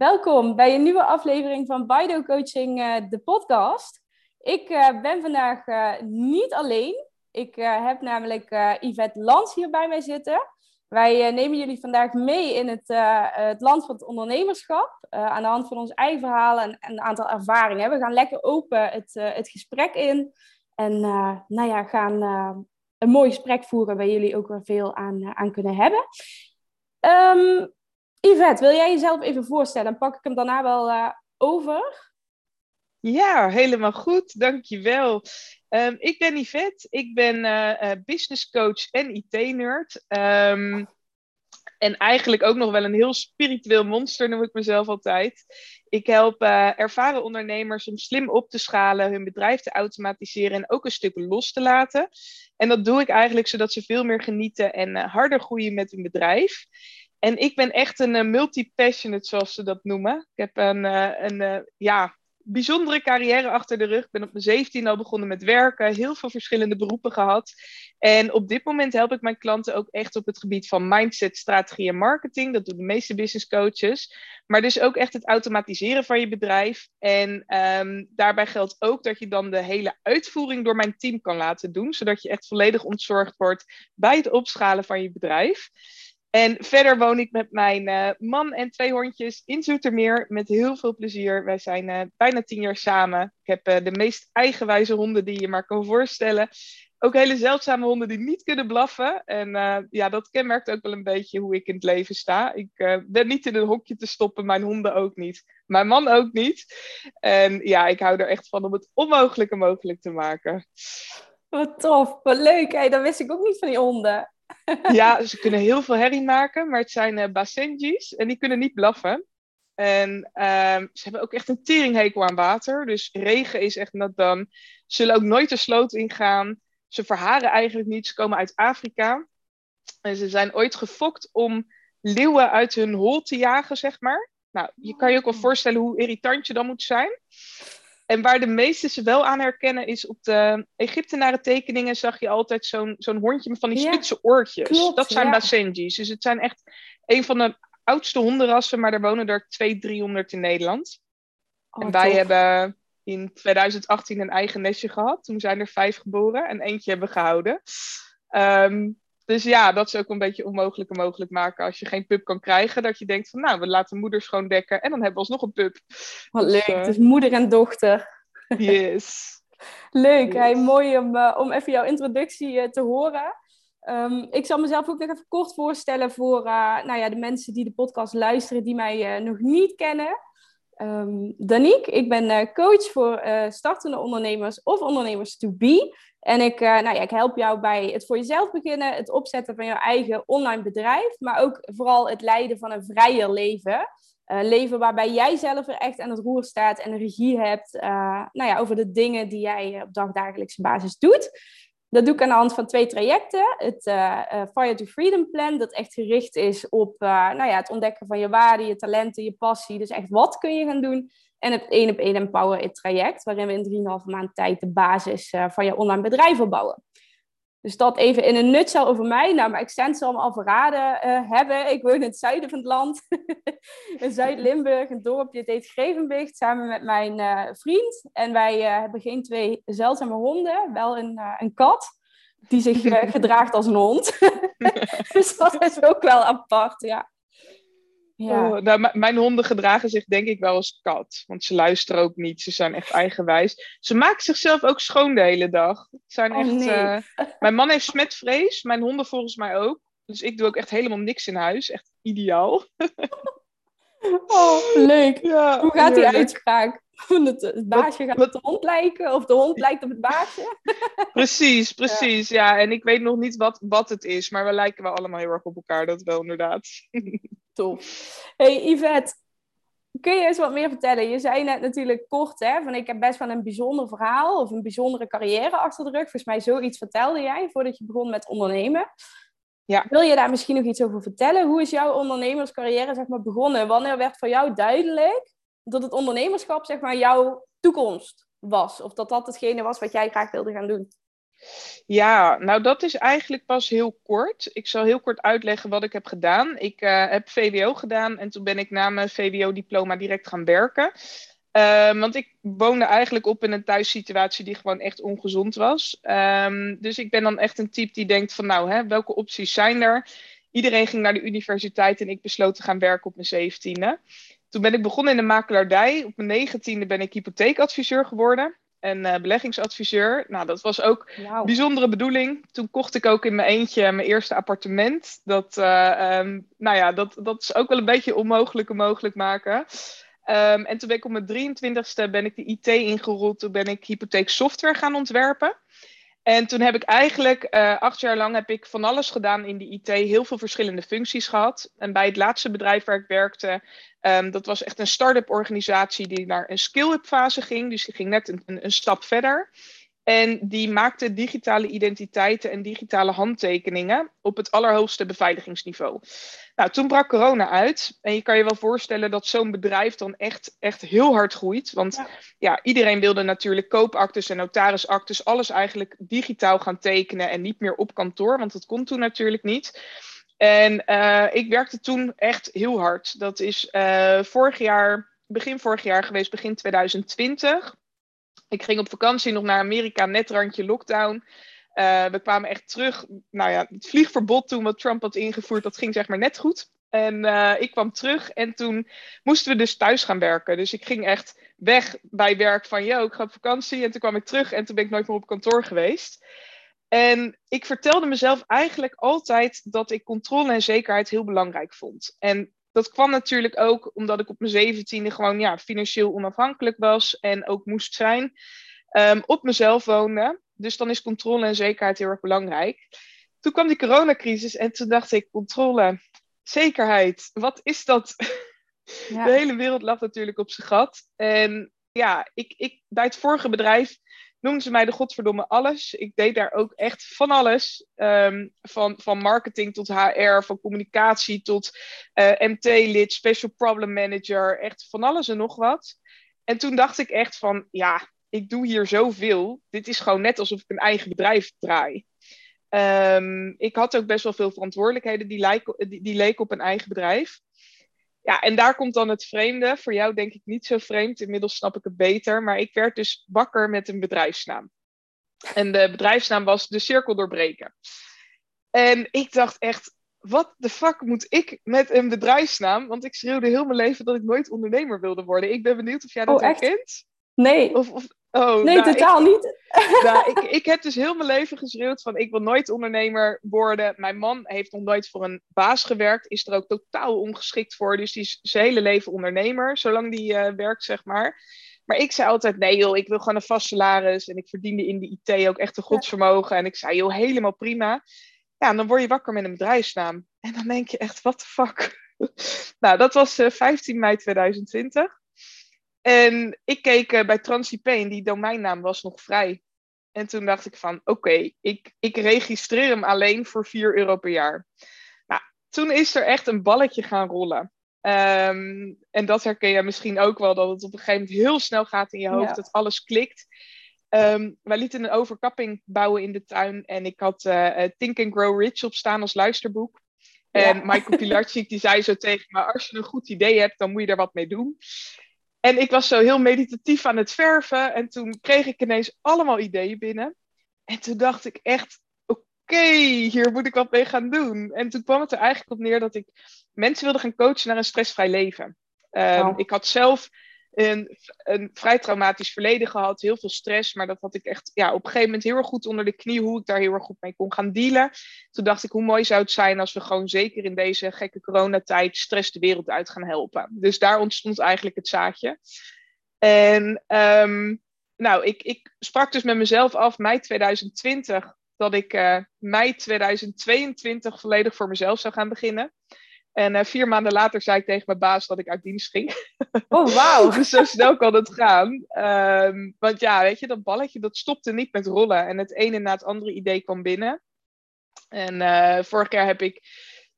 Welkom bij een nieuwe aflevering van Bido Coaching, uh, de podcast. Ik uh, ben vandaag uh, niet alleen. Ik heb namelijk Yvette Lans hier bij mij zitten. Wij nemen jullie vandaag mee in het, het land van het ondernemerschap. aan de hand van ons eigen verhaal en, en, een aantal ervaringen. We gaan lekker open het, het gesprek in. En nou ja, gaan een mooi gesprek voeren waar jullie ook weer veel aan, aan kunnen hebben. Um, Yvette, wil jij jezelf even voorstellen? Dan pak ik hem daarna wel uh, over. Ja, helemaal goed. Dankjewel. Um, ik ben Yvette. Ik ben uh, business coach en IT-nerd. Ehm, en eigenlijk ook nog wel een heel spiritueel monster, noem ik mezelf altijd. Ik help ervaren ondernemers om slim op te schalen, hun bedrijf te automatiseren en ook een stuk los te laten. En dat doe ik eigenlijk zodat ze veel meer genieten en harder groeien met hun bedrijf. En ik ben echt een uh, multi-passionate, zoals ze dat noemen. Ik heb een, uh, een uh, ja, bijzondere carrière achter de rug. Ik ben op mijn 17 al begonnen met werken, heel veel verschillende beroepen gehad. En op dit moment help ik mijn klanten ook echt op het gebied van mindset, strategie en marketing. Dat doen de meeste business coaches. Maar dus ook echt het automatiseren van je bedrijf. En um, daarbij geldt ook dat je dan de hele uitvoering door mijn team kan laten doen, zodat je echt volledig ontzorgd wordt bij het opschalen van je bedrijf. En verder woon ik met mijn uh, man en twee hondjes in Zoetermeer met heel veel plezier. Wij zijn uh, bijna tien jaar samen. Ik heb uh, de meest eigenwijze honden die je maar kan voorstellen. Ook hele zeldzame honden die niet kunnen blaffen. En ja, dat kenmerkt ook wel een beetje hoe ik in het leven sta. Ik ben niet in een hokje te stoppen, mijn honden ook niet. Mijn man ook niet. En ja, ik hou er echt van om het onmogelijke mogelijk te maken. Wat tof, wat leuk. Hey, dat wist ik ook niet van die honden. Ja, ze kunnen heel veel herrie maken, maar het zijn uh, Basenjis en die kunnen niet blaffen. En uh, ze hebben ook echt een teringhekel aan water. Dus regen is echt nat dan. Ze zullen ook nooit de sloot ingaan. Ze verharen eigenlijk niet. Ze komen uit Afrika. En ze zijn ooit gefokt om leeuwen uit hun hol te jagen, zeg maar. Nou, je kan je ook wel oh. voorstellen hoe irritant je dan moet zijn. En waar de meesten ze wel aan herkennen is op de Egyptenaren tekeningen zag je altijd zo'n zo'n hondje met van die spitse oortjes. dat zijn ja. Basenjis. Dus het zijn echt een van de oudste hondenrassen, maar er wonen er 200, 300 in Nederland. Oh, en wij hebben in 2018 een eigen nestje gehad. Toen zijn er vijf geboren en eentje hebben gehouden. Um, dus ja, dat is ook een beetje onmogelijk mogelijk maken als je geen pup kan krijgen. Dat je denkt van nou, we laten moeder schoondekken en dan hebben we alsnog een pup. Wat dus, leuk, uh... dus moeder en dochter. Yes. leuk, hey, mooi om, uh, om even jouw introductie uh, te horen. Um, ik zal mezelf ook nog even kort voorstellen voor nou ja, de mensen die de podcast luisteren die mij nog niet kennen. Um, Danique, ik ben coach voor startende ondernemers of ondernemers to be. En ik, uh, nou ja, ik help jou bij het voor jezelf beginnen, het opzetten van jouw eigen online bedrijf, maar ook vooral het leiden van een vrijer leven. Een leven waarbij jij zelf er echt aan het roer staat en de regie hebt uh, nou ja, over de dingen die jij op dagdagelijkse basis doet. Dat doe ik aan de hand van twee trajecten. Het uh, Fire to Freedom Plan, dat echt gericht is op nou ja, het ontdekken van je waarden, je talenten, je passie. Dus echt wat kun je gaan doen. En het 1 op 1 Empower It traject, waarin we in 3,5 maand tijd de basis uh, van je online bedrijf opbouwen. Dus dat even in een nutshell over mij. Nou, maar ik zal me al verraden uh, hebben. Ik woon in het zuiden van het land. in Zuid-Limburg, een dorpje, het heet Grevenbicht, samen met mijn uh, vriend. En wij hebben geen twee zeldzame honden, wel een, een kat. Die zich gedraagt als een hond. dus dat is ook wel apart, ja. Ja. Oh, nou, mijn honden gedragen zich denk ik wel als kat. Want ze luisteren ook niet. Ze zijn echt eigenwijs. Ze maken zichzelf ook schoon de hele dag. zijn oh, echt, nee. uh, mijn man heeft smetvrees. Mijn honden volgens mij ook. Dus ik doe ook echt helemaal niks in huis. Echt ideaal. oh, leuk. Ja, Hoe gaat die uitspraak? Het, het baasje gaat op de hond lijken of de hond lijkt op het baasje. precies, precies. Ja. ja. en ik weet nog niet wat, wat het is, maar we lijken wel allemaal heel erg op elkaar, dat wel inderdaad. Hey Yvette, kun je eens wat meer vertellen? Je zei net natuurlijk kort, hè, van ik heb best wel een bijzonder verhaal of een bijzondere carrière achter de rug. Volgens mij zoiets vertelde jij voordat je begon met ondernemen. Ja. Wil je daar misschien nog iets over vertellen? Hoe is jouw ondernemerscarrière zeg maar, begonnen? Wanneer werd voor jou duidelijk dat het ondernemerschap zeg maar, jouw toekomst was? Of dat dat hetgene was wat jij graag wilde gaan doen? Ja, nou dat is eigenlijk pas heel kort. Ik zal heel kort uitleggen wat ik heb gedaan. Ik uh, heb VWO gedaan en toen ben ik na mijn VWO-diploma direct gaan werken. Uh, want ik woonde eigenlijk op in een thuissituatie die gewoon echt ongezond was. Um, dus ik ben dan echt een type die denkt van nou, hè, welke opties zijn er? Iedereen ging naar de universiteit en ik besloot te gaan werken op mijn zeventiende. Toen ben ik begonnen in de makelaardij. Op mijn negentiende ben ik hypotheekadviseur geworden en uh, beleggingsadviseur. Nou, dat was ook bijzondere bedoeling. Toen kocht ik ook in mijn eentje mijn eerste appartement. Dat, uh, um, nou ja, dat, dat is ook wel een beetje onmogelijk mogelijk maken. Um, en toen ben ik op mijn 23ste ben ik de IT ingerold. Toen ben ik hypotheeksoftware gaan ontwerpen. En toen heb ik eigenlijk uh, acht jaar lang heb ik van alles gedaan in de IT, heel veel verschillende functies gehad. En bij het laatste bedrijf waar ik werkte, um, dat was echt een start-up organisatie die naar een skill-up fase ging. Dus die ging net een, een stap verder. En die maakte digitale identiteiten en digitale handtekeningen op het allerhoogste beveiligingsniveau. Nou, toen brak corona uit. En je kan je wel voorstellen dat zo'n bedrijf dan echt, echt heel hard groeit. Want ja. ja. iedereen wilde natuurlijk koopactes en notarisactes, alles eigenlijk digitaal gaan tekenen en niet meer op kantoor, want dat kon toen natuurlijk niet. En uh, ik werkte toen echt heel hard. Dat is uh, vorig jaar, begin vorig jaar geweest, begin 2020. Ik ging op vakantie nog naar Amerika, net randje lockdown. Uh, we kwamen echt terug. Nou ja, het vliegverbod toen wat Trump had ingevoerd, dat ging zeg maar net goed. En uh, ik kwam terug en toen moesten we dus thuis gaan werken. Dus ik ging echt weg bij werk van, yo, ik ga op vakantie. En toen kwam ik terug en toen ben ik nooit meer op kantoor geweest. En ik vertelde mezelf eigenlijk altijd dat ik controle en zekerheid heel belangrijk vond. En dat kwam natuurlijk ook omdat ik op mijn zeventiende gewoon ja, financieel onafhankelijk was en ook moest zijn. Um, op mezelf woonde. Dus dan is controle en zekerheid heel erg belangrijk. Toen kwam die coronacrisis en toen dacht ik, controle, zekerheid, wat is dat? Ja. De hele wereld lag natuurlijk op zijn gat. En ja, ik, ik, bij het vorige bedrijf noemden ze mij de godverdomme alles. Ik deed daar ook echt van alles. Um, van, van marketing tot HR, van communicatie tot uh, MT-lid, special problem manager. Echt van alles en nog wat. En toen dacht ik echt van, ja, ik doe hier zoveel. Dit is gewoon net alsof ik een eigen bedrijf draai. Um, ik had ook best wel veel verantwoordelijkheden die, die, die leken op een eigen bedrijf. Ja, en daar komt dan het vreemde. Voor jou denk ik niet zo vreemd. Inmiddels snap ik het beter. Maar ik werd dus wakker met een bedrijfsnaam. En de bedrijfsnaam was De Cirkel Doorbreken. En ik dacht echt, wat de fuck moet ik met een bedrijfsnaam? Want ik schreeuwde heel mijn leven dat ik nooit ondernemer wilde worden. Ik ben benieuwd of jij dat oh, herkent. Nee. Of, of, oh, nee, nou, totaal ik, niet. Nou, ik, ik heb dus heel mijn leven geschreeuwd van ik wil nooit ondernemer worden. Mijn man heeft nog nooit voor een baas gewerkt, is er ook totaal ongeschikt voor. Dus die is zijn hele leven ondernemer, zolang die uh, werkt, zeg maar. Maar ik zei altijd, nee joh, ik wil gewoon een vast salaris. En ik verdiende in de IT ook echt een godsvermogen. En ik zei, joh, helemaal prima. Ja, en dan word je wakker met een bedrijfsnaam. En dan denk je echt, what the fuck? nou, dat was uh, 15 mei 2020. En ik keek uh, bij TransIP en die domeinnaam was nog vrij. En toen dacht ik van, oké, okay, ik, ik registreer hem alleen voor 4 euro per jaar. Nou, toen is er echt een balletje gaan rollen. Um, en dat herken je misschien ook wel, dat het op een gegeven moment heel snel gaat in je hoofd, ja. dat alles klikt. Um, wij lieten een overkapping bouwen in de tuin en ik had uh, Think and Grow Rich op staan als luisterboek. En ja. Michael Pilarczyk die zei zo tegen me, als je een goed idee hebt, dan moet je er wat mee doen. En ik was zo heel meditatief aan het verven. En toen kreeg ik ineens allemaal ideeën binnen. En toen dacht ik echt, oké, okay, hier moet ik wat mee gaan doen. En toen kwam het er eigenlijk op neer dat ik mensen wilde gaan coachen naar een stressvrij leven. Um, oh. Ik had zelf een, een vrij traumatisch verleden gehad, heel veel stress, maar dat had ik echt ja, op een gegeven moment heel erg goed onder de knie, hoe ik daar heel erg goed mee kon gaan dealen. Toen dacht ik, hoe mooi zou het zijn als we gewoon zeker in deze gekke coronatijd stress de wereld uit gaan helpen. Dus daar ontstond eigenlijk het zaadje. En um, nou, ik, ik sprak dus met mezelf af mei 2020 dat ik uh, mei 2022 volledig voor mezelf zou gaan beginnen. En uh, vier maanden later zei ik tegen mijn baas dat ik uit dienst ging. Oh, wauw. dus zo snel kan het gaan. Um, want ja, weet je, dat balletje dat stopte niet met rollen. En het ene na het andere idee kwam binnen. En uh, vorig jaar heb ik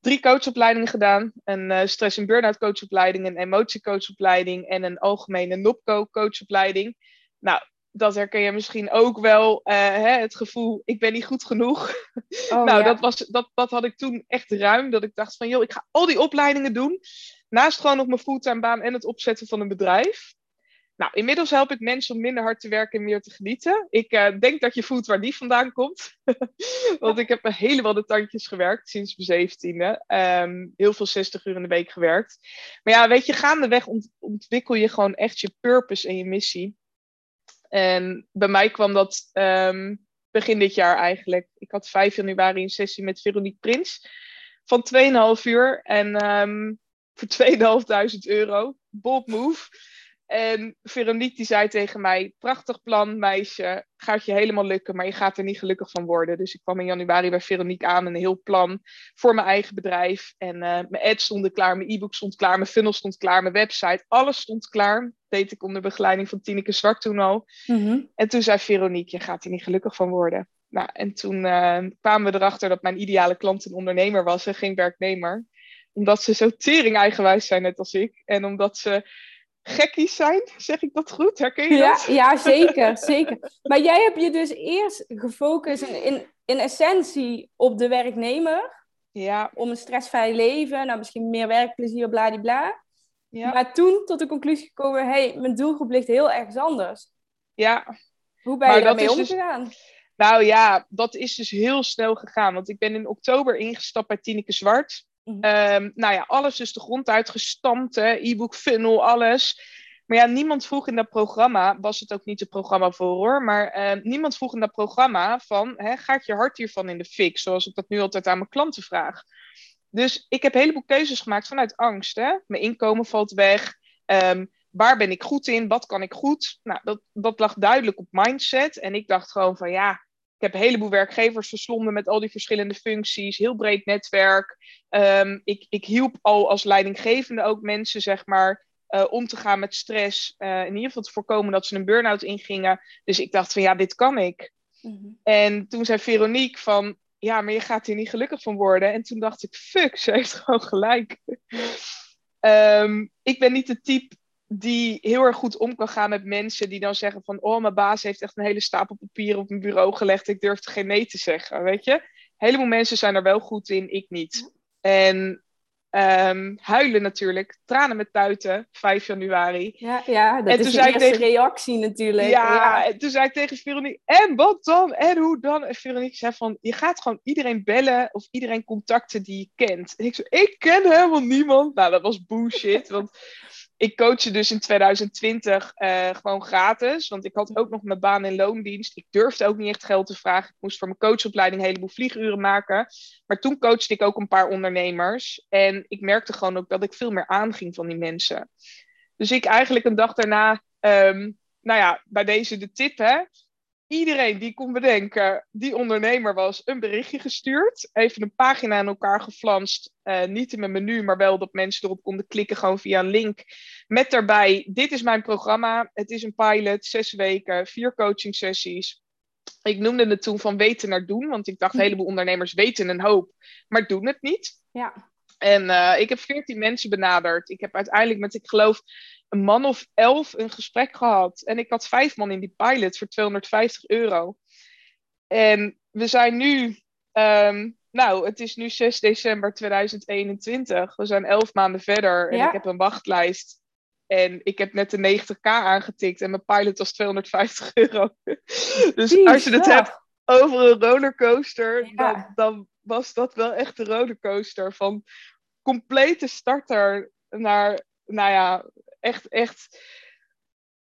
drie coachopleidingen gedaan. Een uh, stress- en burn-out coachopleiding, een emotiecoachopleiding en een algemene NOPCO coachopleiding. Nou, dat herken je misschien ook wel, uh, hè, het gevoel, ik ben niet goed genoeg. Oh, nou, dat, was, dat, dat had ik toen echt ruim, dat ik dacht van, joh, ik ga al die opleidingen doen, naast gewoon nog mijn fulltime baan en het opzetten van een bedrijf. Nou, inmiddels help ik mensen om minder hard te werken en meer te genieten. Ik uh, denk dat je voelt waar die vandaan komt. Want ik heb me helemaal de tandjes gewerkt sinds mijn zeventiende. Um, heel veel 60 uur in de week gewerkt. Maar ja, weet je, gaandeweg ont ontwikkel je gewoon echt je purpose en je missie. En bij mij kwam dat um, begin dit jaar eigenlijk. Ik had 5 januari een sessie met Veronique Prins van 2,5 uur. En um, voor 2.500 euro. Bold move. En Veronique die zei tegen mij, prachtig plan meisje, gaat je helemaal lukken, maar je gaat er niet gelukkig van worden. Dus ik kwam in januari bij Veronique aan, een heel plan voor mijn eigen bedrijf. En uh, mijn ads stonden klaar, mijn e-book stond klaar, mijn funnel stond klaar, mijn website, alles stond klaar. deed ik onder begeleiding van Tineke Zwart toen al. Mhm. En toen zei Veronique, je gaat er niet gelukkig van worden. Nou, en toen uh, kwamen we erachter dat mijn ideale klant een ondernemer was en geen werknemer. Omdat ze zo tering eigenwijs zijn, net als ik. En omdat ze gekkies zijn. Zeg ik dat goed? Herken je ja, dat? Ja, zeker, zeker. Maar jij hebt je dus eerst gefocust in, in, in essentie op de werknemer. Ja. Om een stressvrij leven, nou misschien meer werkplezier, bladibla. Ja. Maar toen tot de conclusie gekomen, hey, mijn doelgroep ligt heel ergens anders. Ja. Hoe ben je daarmee dus- omgegaan? Dus, nou ja, dat is dus heel snel gegaan. Want ik ben in oktober ingestapt bij Tineke Zwart. Mhm. Ehm, nou ja, alles is de grond uitgestampt, e-book funnel, alles. Maar ja, niemand vroeg in dat programma, was het ook niet het programma voor hoor, maar ehm, niemand vroeg in dat programma van, hè, gaat je hart hiervan in de fik? Zoals ik dat nu altijd aan mijn klanten vraag. Dus ik heb een heleboel keuzes gemaakt vanuit angst. Hè? Mijn inkomen valt weg. Um, waar ben ik goed in? Wat kan ik goed? Nou, dat, dat lag duidelijk op mindset. En ik dacht gewoon van ja, heb een heleboel werkgevers verslonden met al die verschillende functies, heel breed netwerk. Um, ik, ik hielp al als leidinggevende ook mensen, zeg maar, uh, om te gaan met stress. Uh, in ieder geval te voorkomen dat ze een burn-out ingingen. Dus ik dacht van ja, dit kan ik. Mm-hmm. En toen zei Veronique van, ja, maar je gaat hier niet gelukkig van worden. En toen dacht ik, fuck, ze heeft gewoon gelijk. um, ik ben niet het type die heel erg goed om kan gaan met mensen die dan zeggen van, oh, mijn baas heeft echt een hele stapel papieren op mijn bureau gelegd, ik durf geen nee te zeggen, weet je. Een heleboel mensen zijn er wel goed in, ik niet. En um, huilen natuurlijk, tranen met tuiten, 5 januari. Ja, ja dat en is de eerste tegen... reactie natuurlijk. Ja, ja, en toen zei ik tegen Veronique, en wat dan? En hoe dan? En Veronique zei van, je gaat gewoon iedereen bellen of iedereen contacten die je kent. En ik zei, ik ken helemaal niemand. Nou, dat was bullshit, want ik coachte dus in 2020 uh, eh, gewoon gratis. Want ik had ook nog mijn baan in loondienst. Ik durfde ook niet echt geld te vragen. Ik moest voor mijn coachopleiding een heleboel vlieguren maken. Maar toen coachte ik ook een paar ondernemers. En ik merkte gewoon ook dat ik veel meer aanging van die mensen. Dus ik eigenlijk een dag daarna, um, nou ja, bij deze de tip hè iedereen die kon bedenken, die ondernemer was, een berichtje gestuurd. Even een pagina aan elkaar geflanst. Uh, niet in mijn menu, maar wel dat mensen erop konden klikken, gewoon via een link. Met daarbij, dit is mijn programma. Het is een pilot, zes weken, vier coaching sessies. Ik noemde het toen van weten naar doen, want ik dacht, een heleboel ondernemers weten een hoop, maar doen het niet. Ja. En uh, ik heb veertien mensen benaderd. Ik heb uiteindelijk met, ik geloof, een man of elf een gesprek gehad. En ik had vijf man in die pilot voor 250 euro. En we zijn nu, um, nou, het is nu 6 december 2021. We zijn elf maanden verder en ik heb een wachtlijst. En ik heb net de 90k aangetikt en mijn pilot was 250 euro. dus als je het hebt over een rollercoaster, dan, dan was dat wel echt een rollercoaster. Van complete starter naar, nou ja, echt, echt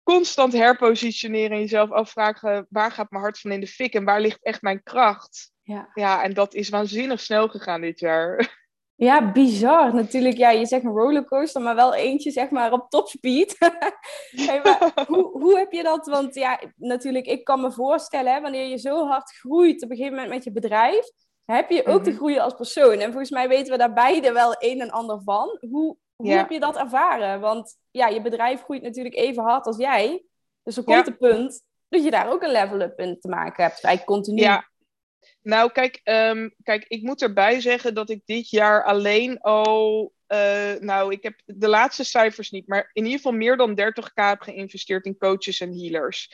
constant herpositioneren en jezelf afvragen waar gaat mijn hart van in de fik en waar ligt echt mijn kracht. Ja, ja en dat is waanzinnig snel gegaan dit jaar. Ja, bizar. Natuurlijk, ja, je zegt een rollercoaster, maar wel eentje zeg maar op topspeed. hey, maar hoe, hoe heb je dat? Want ja, natuurlijk, ik kan me voorstellen, hè, wanneer je zo hard groeit op een gegeven moment met je bedrijf, heb je ook te mhm. groeien als persoon. En volgens mij weten we daar beide wel een en ander van. Hoe, hoe heb je dat ervaren? Want ja, je bedrijf groeit natuurlijk even hard als jij. Dus er komt ja. een punt dat je daar ook een level-up in te maken hebt. Eigenlijk continu. Ja. Nou, kijk, um, kijk, ik moet erbij zeggen dat ik dit jaar alleen al... Uh, nou, ik heb de laatste cijfers niet, maar in ieder geval meer dan 30k heb geïnvesteerd in coaches en healers.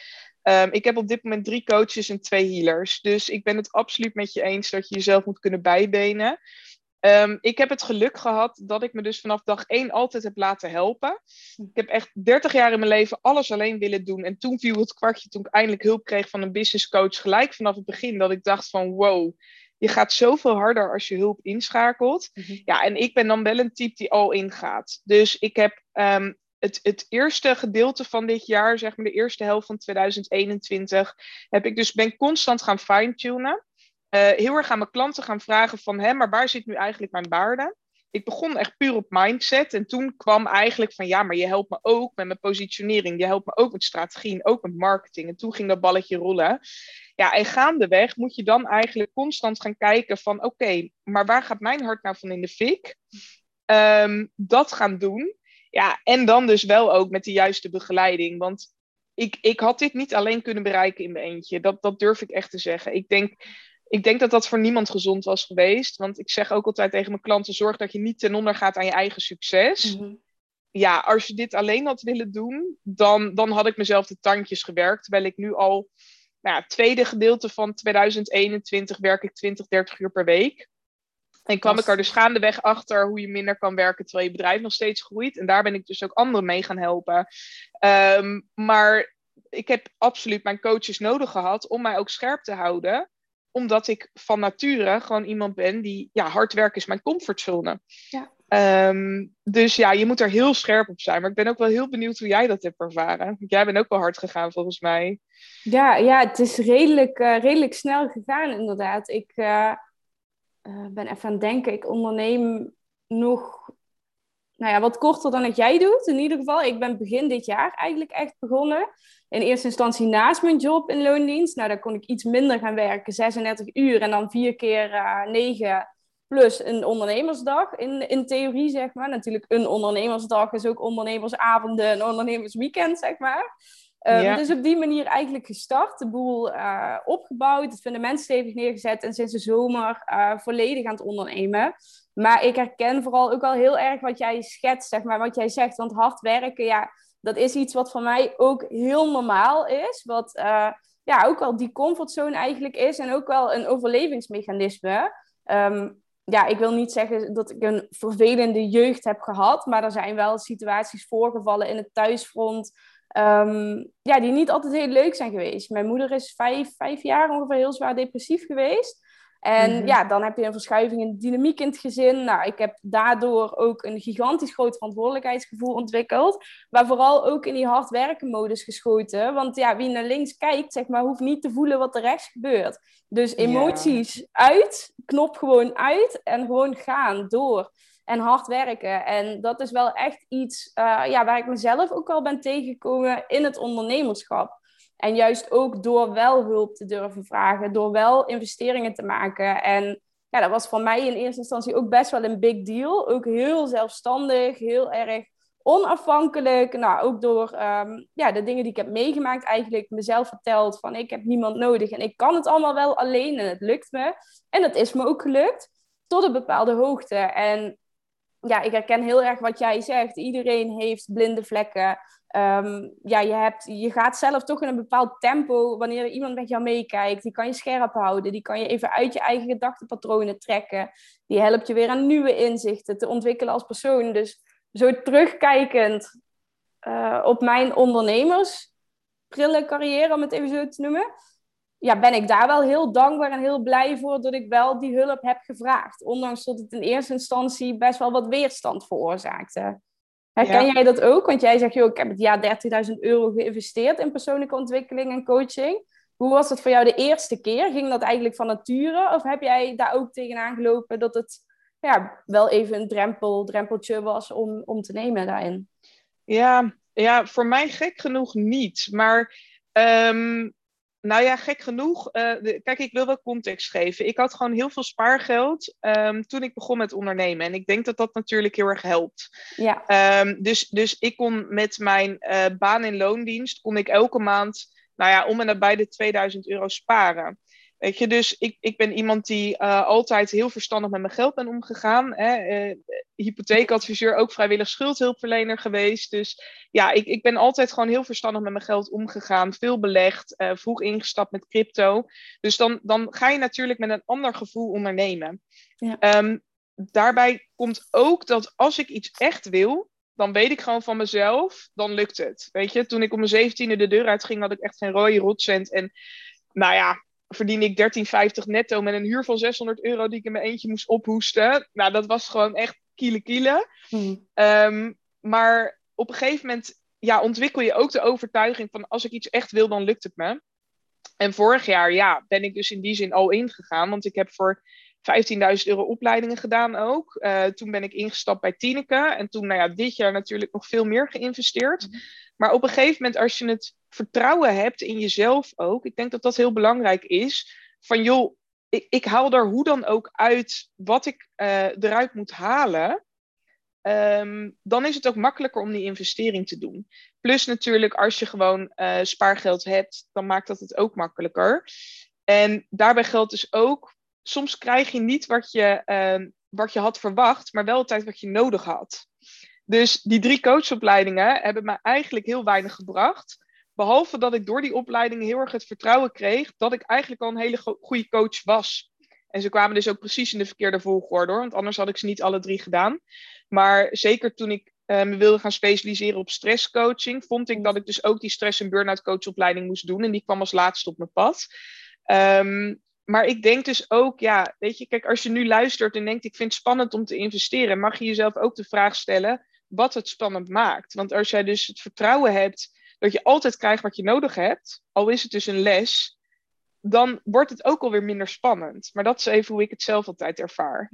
Ehm, ik heb op dit moment drie coaches en twee healers. Dus ik ben het absoluut met je eens dat je jezelf moet kunnen bijbenen. Um, ik heb het geluk gehad dat ik me dus vanaf dag één altijd heb laten helpen. Ik heb echt 30 jaar in mijn leven alles alleen willen doen. En toen viel het kwartje toen ik eindelijk hulp kreeg van een business coach. Gelijk vanaf het begin dat ik dacht van wow, je gaat zoveel harder als je hulp inschakelt. Mhm. Ja, en ik ben dan wel een type die al ingaat. Dus ik heb um, het, het eerste gedeelte van dit jaar, zeg maar de eerste helft van 2021, heb ik dus ben constant gaan fine-tunen. Uh, heel erg aan mijn klanten gaan vragen van, hè, maar waar zit nu eigenlijk mijn waarde? Ik begon echt puur op mindset en toen kwam eigenlijk van, ja, maar je helpt me ook met mijn positionering, je helpt me ook met strategie en ook met marketing. En toen ging dat balletje rollen. Ja, en gaandeweg moet je dan eigenlijk constant gaan kijken van, oké, maar waar gaat mijn hart nou van in de fik? Um, dat gaan doen. Ja, en dan dus wel ook met de juiste begeleiding. Want ik, ik had dit niet alleen kunnen bereiken in mijn eentje. Dat, dat durf ik echt te zeggen. Ik denk, ik denk dat dat voor niemand gezond was geweest. Want ik zeg ook altijd tegen mijn klanten: zorg dat je niet ten onder gaat aan je eigen succes. Mhm. Ja, als je dit alleen had willen doen, dan, dan had ik mezelf de tandjes gewerkt. Terwijl ik nu al, nou ja, tweede gedeelte van 2021 werk ik 20, 30 uur per week. En kwam ik er dus gaandeweg achter hoe je minder kan werken terwijl je bedrijf nog steeds groeit. En daar ben ik dus ook anderen mee gaan helpen. Ehm, maar ik heb absoluut mijn coaches nodig gehad om mij ook scherp te houden. Omdat ik van nature gewoon iemand ben die, ja, hard werken is mijn comfortzone. Ja. Um, dus ja, je moet er heel scherp op zijn. Maar ik ben ook wel heel benieuwd hoe jij dat hebt ervaren. Jij bent ook wel hard gegaan volgens mij. Ja, ja het is redelijk, uh, redelijk snel gegaan inderdaad. Ik... Uh uh, ben even aan het denken. Ik onderneem nog nou ja, wat korter dan dat jij doet. In ieder geval, ik ben begin dit jaar eigenlijk echt begonnen. In eerste instantie naast mijn job in loondienst. Nou, daar kon ik iets minder gaan werken, 36 uur en dan vier keer uh, 9 plus een ondernemersdag in, in theorie, zeg maar. Natuurlijk, een ondernemersdag is ook ondernemersavonden en ondernemersweekend, zeg maar. Um, Dus op die manier eigenlijk gestart, de boel uh, opgebouwd, het fundament stevig neergezet en sinds de zomer uh, volledig aan het ondernemen. Maar ik herken vooral ook al heel erg wat jij schetst, zeg maar, wat jij zegt. Want hard werken, ja, dat is iets wat voor mij ook heel normaal is. Wat uh, ja, ook wel die comfortzone eigenlijk is en ook wel een overlevingsmechanisme. Um, ja, ik wil niet zeggen dat ik een vervelende jeugd heb gehad, maar er zijn wel situaties voorgevallen in het thuisfront Ehm, ja, die niet altijd heel leuk zijn geweest. Mijn moeder is vijf, vijf jaar ongeveer heel zwaar depressief geweest. En mhm. ja, dan heb je een verschuiving in de dynamiek in het gezin. Nou, ik heb daardoor ook een gigantisch groot verantwoordelijkheidsgevoel ontwikkeld. Maar vooral ook in die hard werken modus geschoten. Want ja, wie naar links kijkt, zeg maar, hoeft niet te voelen wat er rechts gebeurt. Dus emoties uit, knop gewoon uit en gewoon gaan door en hard werken. En dat is wel echt iets uh, ja, waar ik mezelf ook al ben tegengekomen in het ondernemerschap. En juist ook door wel hulp te durven vragen, door wel investeringen te maken. En ja, dat was voor mij in eerste instantie ook best wel een big deal. Ook heel zelfstandig, heel erg onafhankelijk. Nou, ook door um, ja, de dingen die ik heb meegemaakt, eigenlijk mezelf verteld van ik heb niemand nodig en ik kan het allemaal wel alleen en het lukt me. En dat is me ook gelukt tot een bepaalde hoogte. En ja, ik herken heel erg wat jij zegt. Iedereen heeft blinde vlekken. Um, ja, je, hebt, je gaat zelf toch in een bepaald tempo wanneer iemand met jou meekijkt. Die kan je scherp houden. Die kan je even uit je eigen gedachtenpatronen trekken. Die helpt je weer aan nieuwe inzichten te ontwikkelen als persoon. Dus zo terugkijkend uh, op mijn ondernemersbrillencarrière, om het even zo te noemen ja, ben ik daar wel heel dankbaar en heel blij voor dat ik wel die hulp heb gevraagd. Ondanks dat het in eerste instantie best wel wat weerstand veroorzaakte. Herken jij dat ook? Want jij zegt, joh, ik heb het jaar 30.000 euro geïnvesteerd in persoonlijke ontwikkeling en coaching. Hoe was het voor jou de eerste keer? Ging dat eigenlijk van nature? Of heb jij daar ook tegenaan gelopen dat het ja, wel even een drempel, drempeltje was om, om te nemen daarin? Ja, ja, voor mij gek genoeg niet. Maar um, nou ja, gek genoeg. Uh, kijk, ik wil wel context geven. Ik had gewoon heel veel spaargeld um, toen ik begon met ondernemen. En ik denk dat dat natuurlijk heel erg helpt. Ja. Um, dus, dus ik kon met mijn uh, baan in loondienst, kon ik elke maand, nou ja, om en nabij de 2000 euro sparen. Weet je, dus ik, ik ben iemand die uh, altijd heel verstandig met mijn geld ben omgegaan. Hè. hypotheekadviseur, ook vrijwillig schuldhulpverlener geweest. Dus ja, ik, ik ben altijd gewoon heel verstandig met mijn geld omgegaan. Veel belegd, uh, vroeg ingestapt met crypto. Dus dan, dan ga je natuurlijk met een ander gevoel ondernemen. Ja. Ehm, daarbij komt ook dat als ik iets echt wil, dan weet ik gewoon van mezelf, dan lukt het. Weet je, toen ik om mijn zeventiende de deur uitging, had ik echt geen rode rotcent. En nou ja, verdiende ik 13,50 netto met een huur van 600 euro die ik in mijn eentje moest ophoesten. Nou, dat was gewoon echt kiele kiele. Hmm. Ehm, maar op een gegeven moment ja, ontwikkel je ook de overtuiging van als ik iets echt wil, dan lukt het me. En vorig jaar ja, ben ik dus in die zin al ingegaan, want ik heb voor 15.000 euro opleidingen gedaan ook. Uh, toen ben ik ingestapt bij Tineke en toen nou ja, dit jaar natuurlijk nog veel meer geïnvesteerd. Hmm. Maar op een gegeven moment, als je het vertrouwen hebt in jezelf ook, ik denk dat dat heel belangrijk is. Van joh, ik, ik haal er hoe dan ook uit wat ik uh, eruit moet halen. Um, dan is het ook makkelijker om die investering te doen. Plus natuurlijk, als je gewoon uh, spaargeld hebt, dan maakt dat het ook makkelijker. En daarbij geldt dus ook, soms krijg je niet wat je, uh, wat je had verwacht, maar wel tijd wat je nodig had. Dus die drie coachopleidingen hebben me eigenlijk heel weinig gebracht. Behalve dat ik door die opleidingen heel erg het vertrouwen kreeg dat ik eigenlijk al een hele goede coach was. En ze kwamen dus ook precies in de verkeerde volgorde want anders had ik ze niet alle drie gedaan. Maar zeker toen ik uh, me wilde gaan specialiseren op stresscoaching, vond ik dat ik dus ook die stress- en burn-out coachopleiding moest doen. En die kwam als laatste op mijn pad. Um, maar ik denk dus ook, ja, weet je, kijk, als je nu luistert en denkt, ik vind het spannend om te investeren, mag je jezelf ook de vraag stellen wat het spannend maakt. Want als jij dus het vertrouwen hebt dat je altijd krijgt wat je nodig hebt, al is het dus een les, dan wordt het ook alweer minder spannend. Maar dat is even hoe ik het zelf altijd ervaar.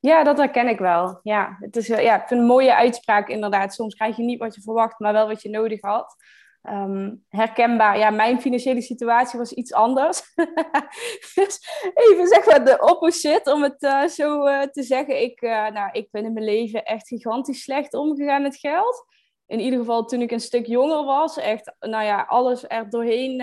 Ja, dat herken ik wel. Ja, het is, ja, ik vind een mooie uitspraak inderdaad. Soms krijg je niet wat je verwacht, maar wel wat je nodig had. Ehm, herkenbaar. Ja, mijn financiële situatie was iets anders. dus even zeg maar de opposite, om het uh, zo uh, te zeggen. Ik, uh, nou, ik ben in mijn leven echt gigantisch slecht omgegaan met geld. In ieder geval toen ik een stuk jonger was. Echt, nou ja, alles er doorheen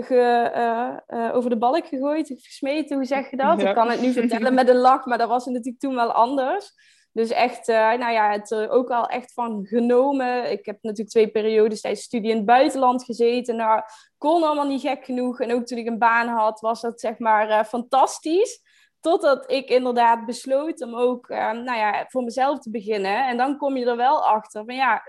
ge, over de balk gegooid, gesmeten. Hoe zeg je dat? Ik kan het nu vertellen met een lach, maar dat was natuurlijk toen wel anders. Dus echt, uh, nou ja, het er ook al echt van genomen. Ik heb natuurlijk twee periodes tijdens studie in het buitenland gezeten. Nou, kon allemaal niet gek genoeg. En ook toen ik een baan had, was dat zeg maar uh, fantastisch. Totdat ik inderdaad besloot om ook, nou ja, voor mezelf te beginnen. En dan kom je er wel achter van ja,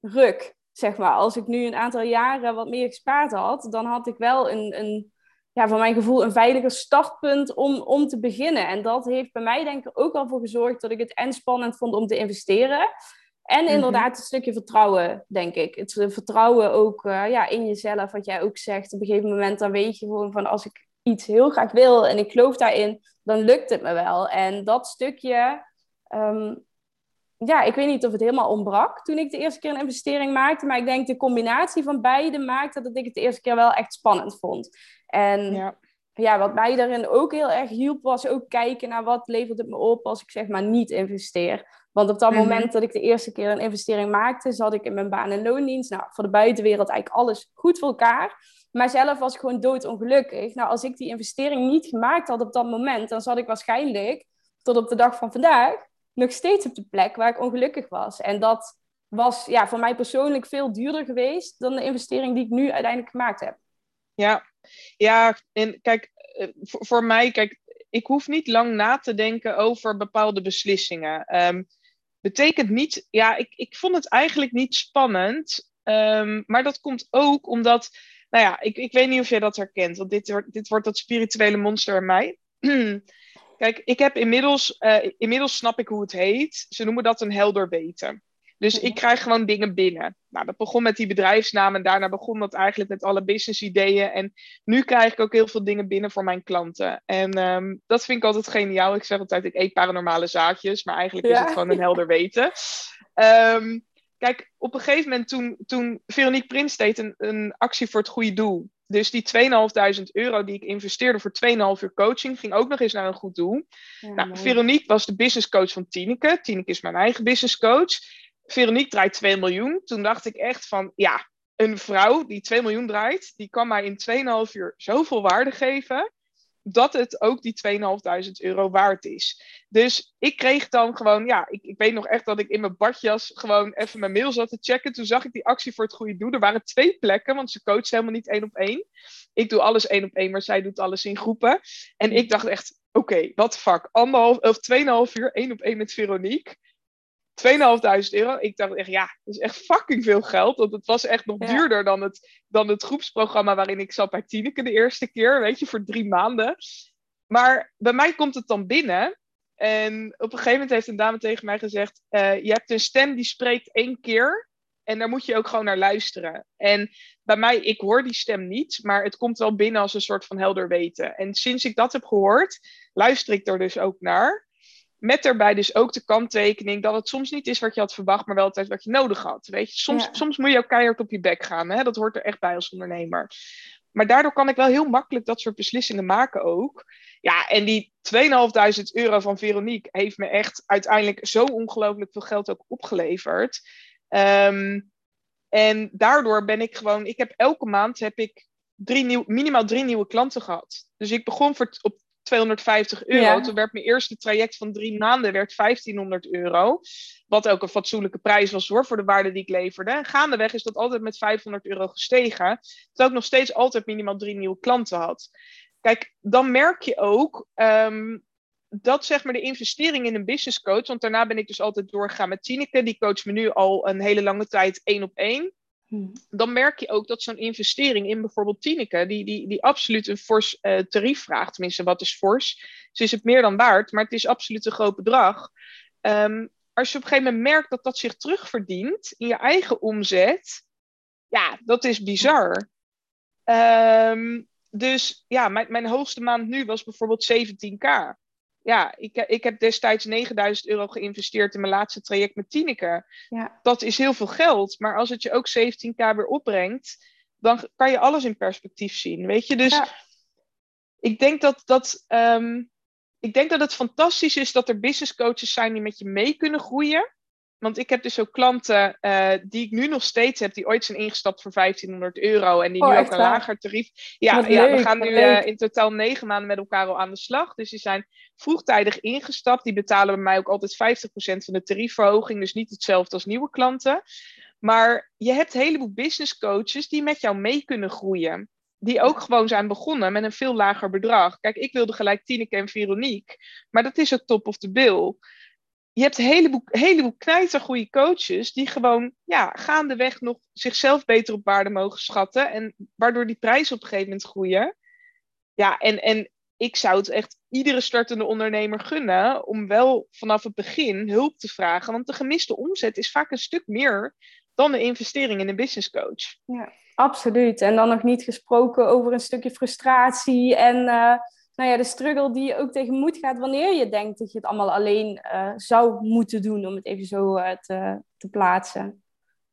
ruk, zeg maar. Als ik nu een aantal jaren wat meer gespaard had, dan had ik wel een, een ja, voor mijn gevoel een veiliger startpunt om, om te beginnen. En dat heeft bij mij denk ik ook al voor gezorgd dat ik het en spannend vond om te investeren. En mhm. inderdaad een stukje vertrouwen, denk ik. Het vertrouwen ook uh, ja, in jezelf, wat jij ook zegt. Op een gegeven moment dan weet je gewoon van als ik iets heel graag wil en ik geloof daarin, dan lukt het me wel. En dat stukje, ehm, ja, ik weet niet of het helemaal ontbrak toen ik de eerste keer een investering maakte. Maar ik denk de combinatie van beide maakte dat ik het de eerste keer wel echt spannend vond. En ja. ja, wat mij daarin ook heel erg hielp, was ook kijken naar wat levert het me op als ik zeg maar niet investeer. Want op dat mhm. moment dat ik de eerste keer een investering maakte, zat ik in mijn baan- en loondienst. Nou, voor de buitenwereld eigenlijk alles goed voor elkaar. Maar zelf was ik gewoon doodongelukkig. Nou, als ik die investering niet gemaakt had op dat moment, dan zat ik waarschijnlijk tot op de dag van vandaag nog steeds op de plek waar ik ongelukkig was. En dat was ja, voor mij persoonlijk veel duurder geweest dan de investering die ik nu uiteindelijk gemaakt heb. Ja, ja en kijk, eh, voor, mij, kijk, ik hoef niet lang na te denken over bepaalde beslissingen. Um, betekent niet, ja, ik, ik vond het eigenlijk niet spannend. Um, maar dat komt ook omdat, nou ja, ik, ik weet niet of jij dat herkent, want dit, wordt dit wordt dat spirituele monster in mij. Kijk, ik heb inmiddels, uh, inmiddels snap ik hoe het heet. Ze noemen dat een helder weten. Dus ik krijg gewoon dingen binnen. Nou, dat begon met die bedrijfsnaam en daarna begon dat eigenlijk met alle business ideeën. En nu krijg ik ook heel veel dingen binnen voor mijn klanten. En um, dat vind ik altijd geniaal. Ik zeg altijd, ik eet paranormale zaadjes, maar eigenlijk is het gewoon een helder weten. Um, kijk, op een gegeven moment toen, toen Veronique Prins deed een, een actie voor het goede doel. Dus die 2.500 euro die ik investeerde voor 2,5 uur coaching, ging ook nog eens naar een goed doel. nou, Veronique was de business coach van Tineke. Tineke is mijn eigen business coach. Veronique draait 2 miljoen. Toen dacht ik echt van, ja, een vrouw die 2 miljoen draait, die kan mij in 2,5 uur zoveel waarde geven. dat het ook die 2.500 euro waard is. Dus ik kreeg dan gewoon, ja, ik, ik weet nog echt dat ik in mijn badjas gewoon even mijn mail zat te checken. Toen zag ik die actie voor het goede doel. Er waren twee plekken, want ze coacht helemaal niet één op één. Ik doe alles één op één, maar zij doet alles in groepen. En ik dacht echt, oké, wat fuck. Anderhalf of tweeënhalf uur één op één met Veronique. 2.500 euro. Ik dacht echt, ja, dat is echt fucking veel geld. Want het was echt nog duurder dan het, dan het groepsprogramma waarin ik zat bij Tineke de eerste keer. Weet je, voor drie maanden. Maar bij mij komt het dan binnen. En op een gegeven moment heeft een dame tegen mij gezegd: uh, Je hebt een stem die spreekt één keer. En daar moet je ook gewoon naar luisteren. En bij mij, ik hoor die stem niet, maar het komt wel binnen als een soort van helder weten. En sinds ik dat heb gehoord, luister ik er dus ook naar. Met daarbij dus ook de kanttekening dat het soms niet is wat je had verwacht, maar wel altijd wat je nodig had. Weet je, soms, soms moet je ook keihard op je bek gaan. Hè? Dat hoort er echt bij als ondernemer. Maar daardoor kan ik wel heel makkelijk dat soort beslissingen maken ook. Ja, en die 2.500 euro van Veronique heeft me echt uiteindelijk zo ongelooflijk veel geld ook opgeleverd. Ehm, en daardoor ben ik gewoon, ik heb elke maand heb ik drie nieuw, minimaal drie nieuwe klanten gehad. Dus ik begon voor, op 250 euro. Toen werd mijn eerste traject van drie maanden werd 1500 euro. Wat ook een fatsoenlijke prijs was hoor, voor de waarde die ik leverde. En gaandeweg is dat altijd met 500 euro gestegen. Terwijl ik nog steeds altijd minimaal drie nieuwe klanten had. Kijk, dan merk je ook ehm, dat zeg maar de investering in een business coach. Want daarna ben ik dus altijd doorgegaan met Tineke. Die coacht me nu al een hele lange tijd één op één. Hmm. dan merk je ook dat zo'n investering in bijvoorbeeld Tineke, die, die, die absoluut een fors uh, tarief vraagt, tenminste wat is fors, ze is het meer dan waard, maar het is absoluut een groot bedrag. Um, als je op een gegeven moment merkt dat dat zich terugverdient in je eigen omzet, ja, dat is bizar. Um, dus ja, mijn, mijn hoogste maand nu was bijvoorbeeld 17k ja, ik, ik heb destijds 9000 euro geïnvesteerd in mijn laatste traject met Tineke. Ja. Dat is heel veel geld, maar als het je ook 17k weer opbrengt, dan kan je alles in perspectief zien. Weet je, dus ik, denk dat, dat, um, ik denk dat het fantastisch is dat er business coaches zijn die met je mee kunnen groeien. Want ik heb dus ook klanten uh, die ik nu nog steeds heb, die ooit zijn ingestapt voor 1500 euro en die oh, nu ook een lager tarief. Ja, ja we gaan nu uh, in totaal negen maanden met elkaar al aan de slag. Dus die zijn vroegtijdig ingestapt. Die betalen bij mij ook altijd 50% van de tariefverhoging. Dus niet hetzelfde als nieuwe klanten. Maar je hebt een heleboel business coaches die met jou mee kunnen groeien. Die ook gewoon zijn begonnen met een veel lager bedrag. Kijk, ik wilde gelijk Tineke en Veronique. Maar dat is ook top of the bill je hebt een heleboel, heleboel knijtergoeie coaches die gewoon ja, gaandeweg nog zichzelf beter op waarde mogen schatten. En waardoor die prijzen op een gegeven moment groeien. Ja, en, en ik zou het echt iedere startende ondernemer gunnen om wel vanaf het begin hulp te vragen. Want de gemiste omzet is vaak een stuk meer dan de investering in een business coach. Ja, absoluut. En dan nog niet gesproken over een stukje frustratie en... Uh nou ja, de struggle die je ook tegemoet gaat wanneer je denkt dat je het allemaal alleen uh, zou moeten doen, om het even zo uh, te, te plaatsen.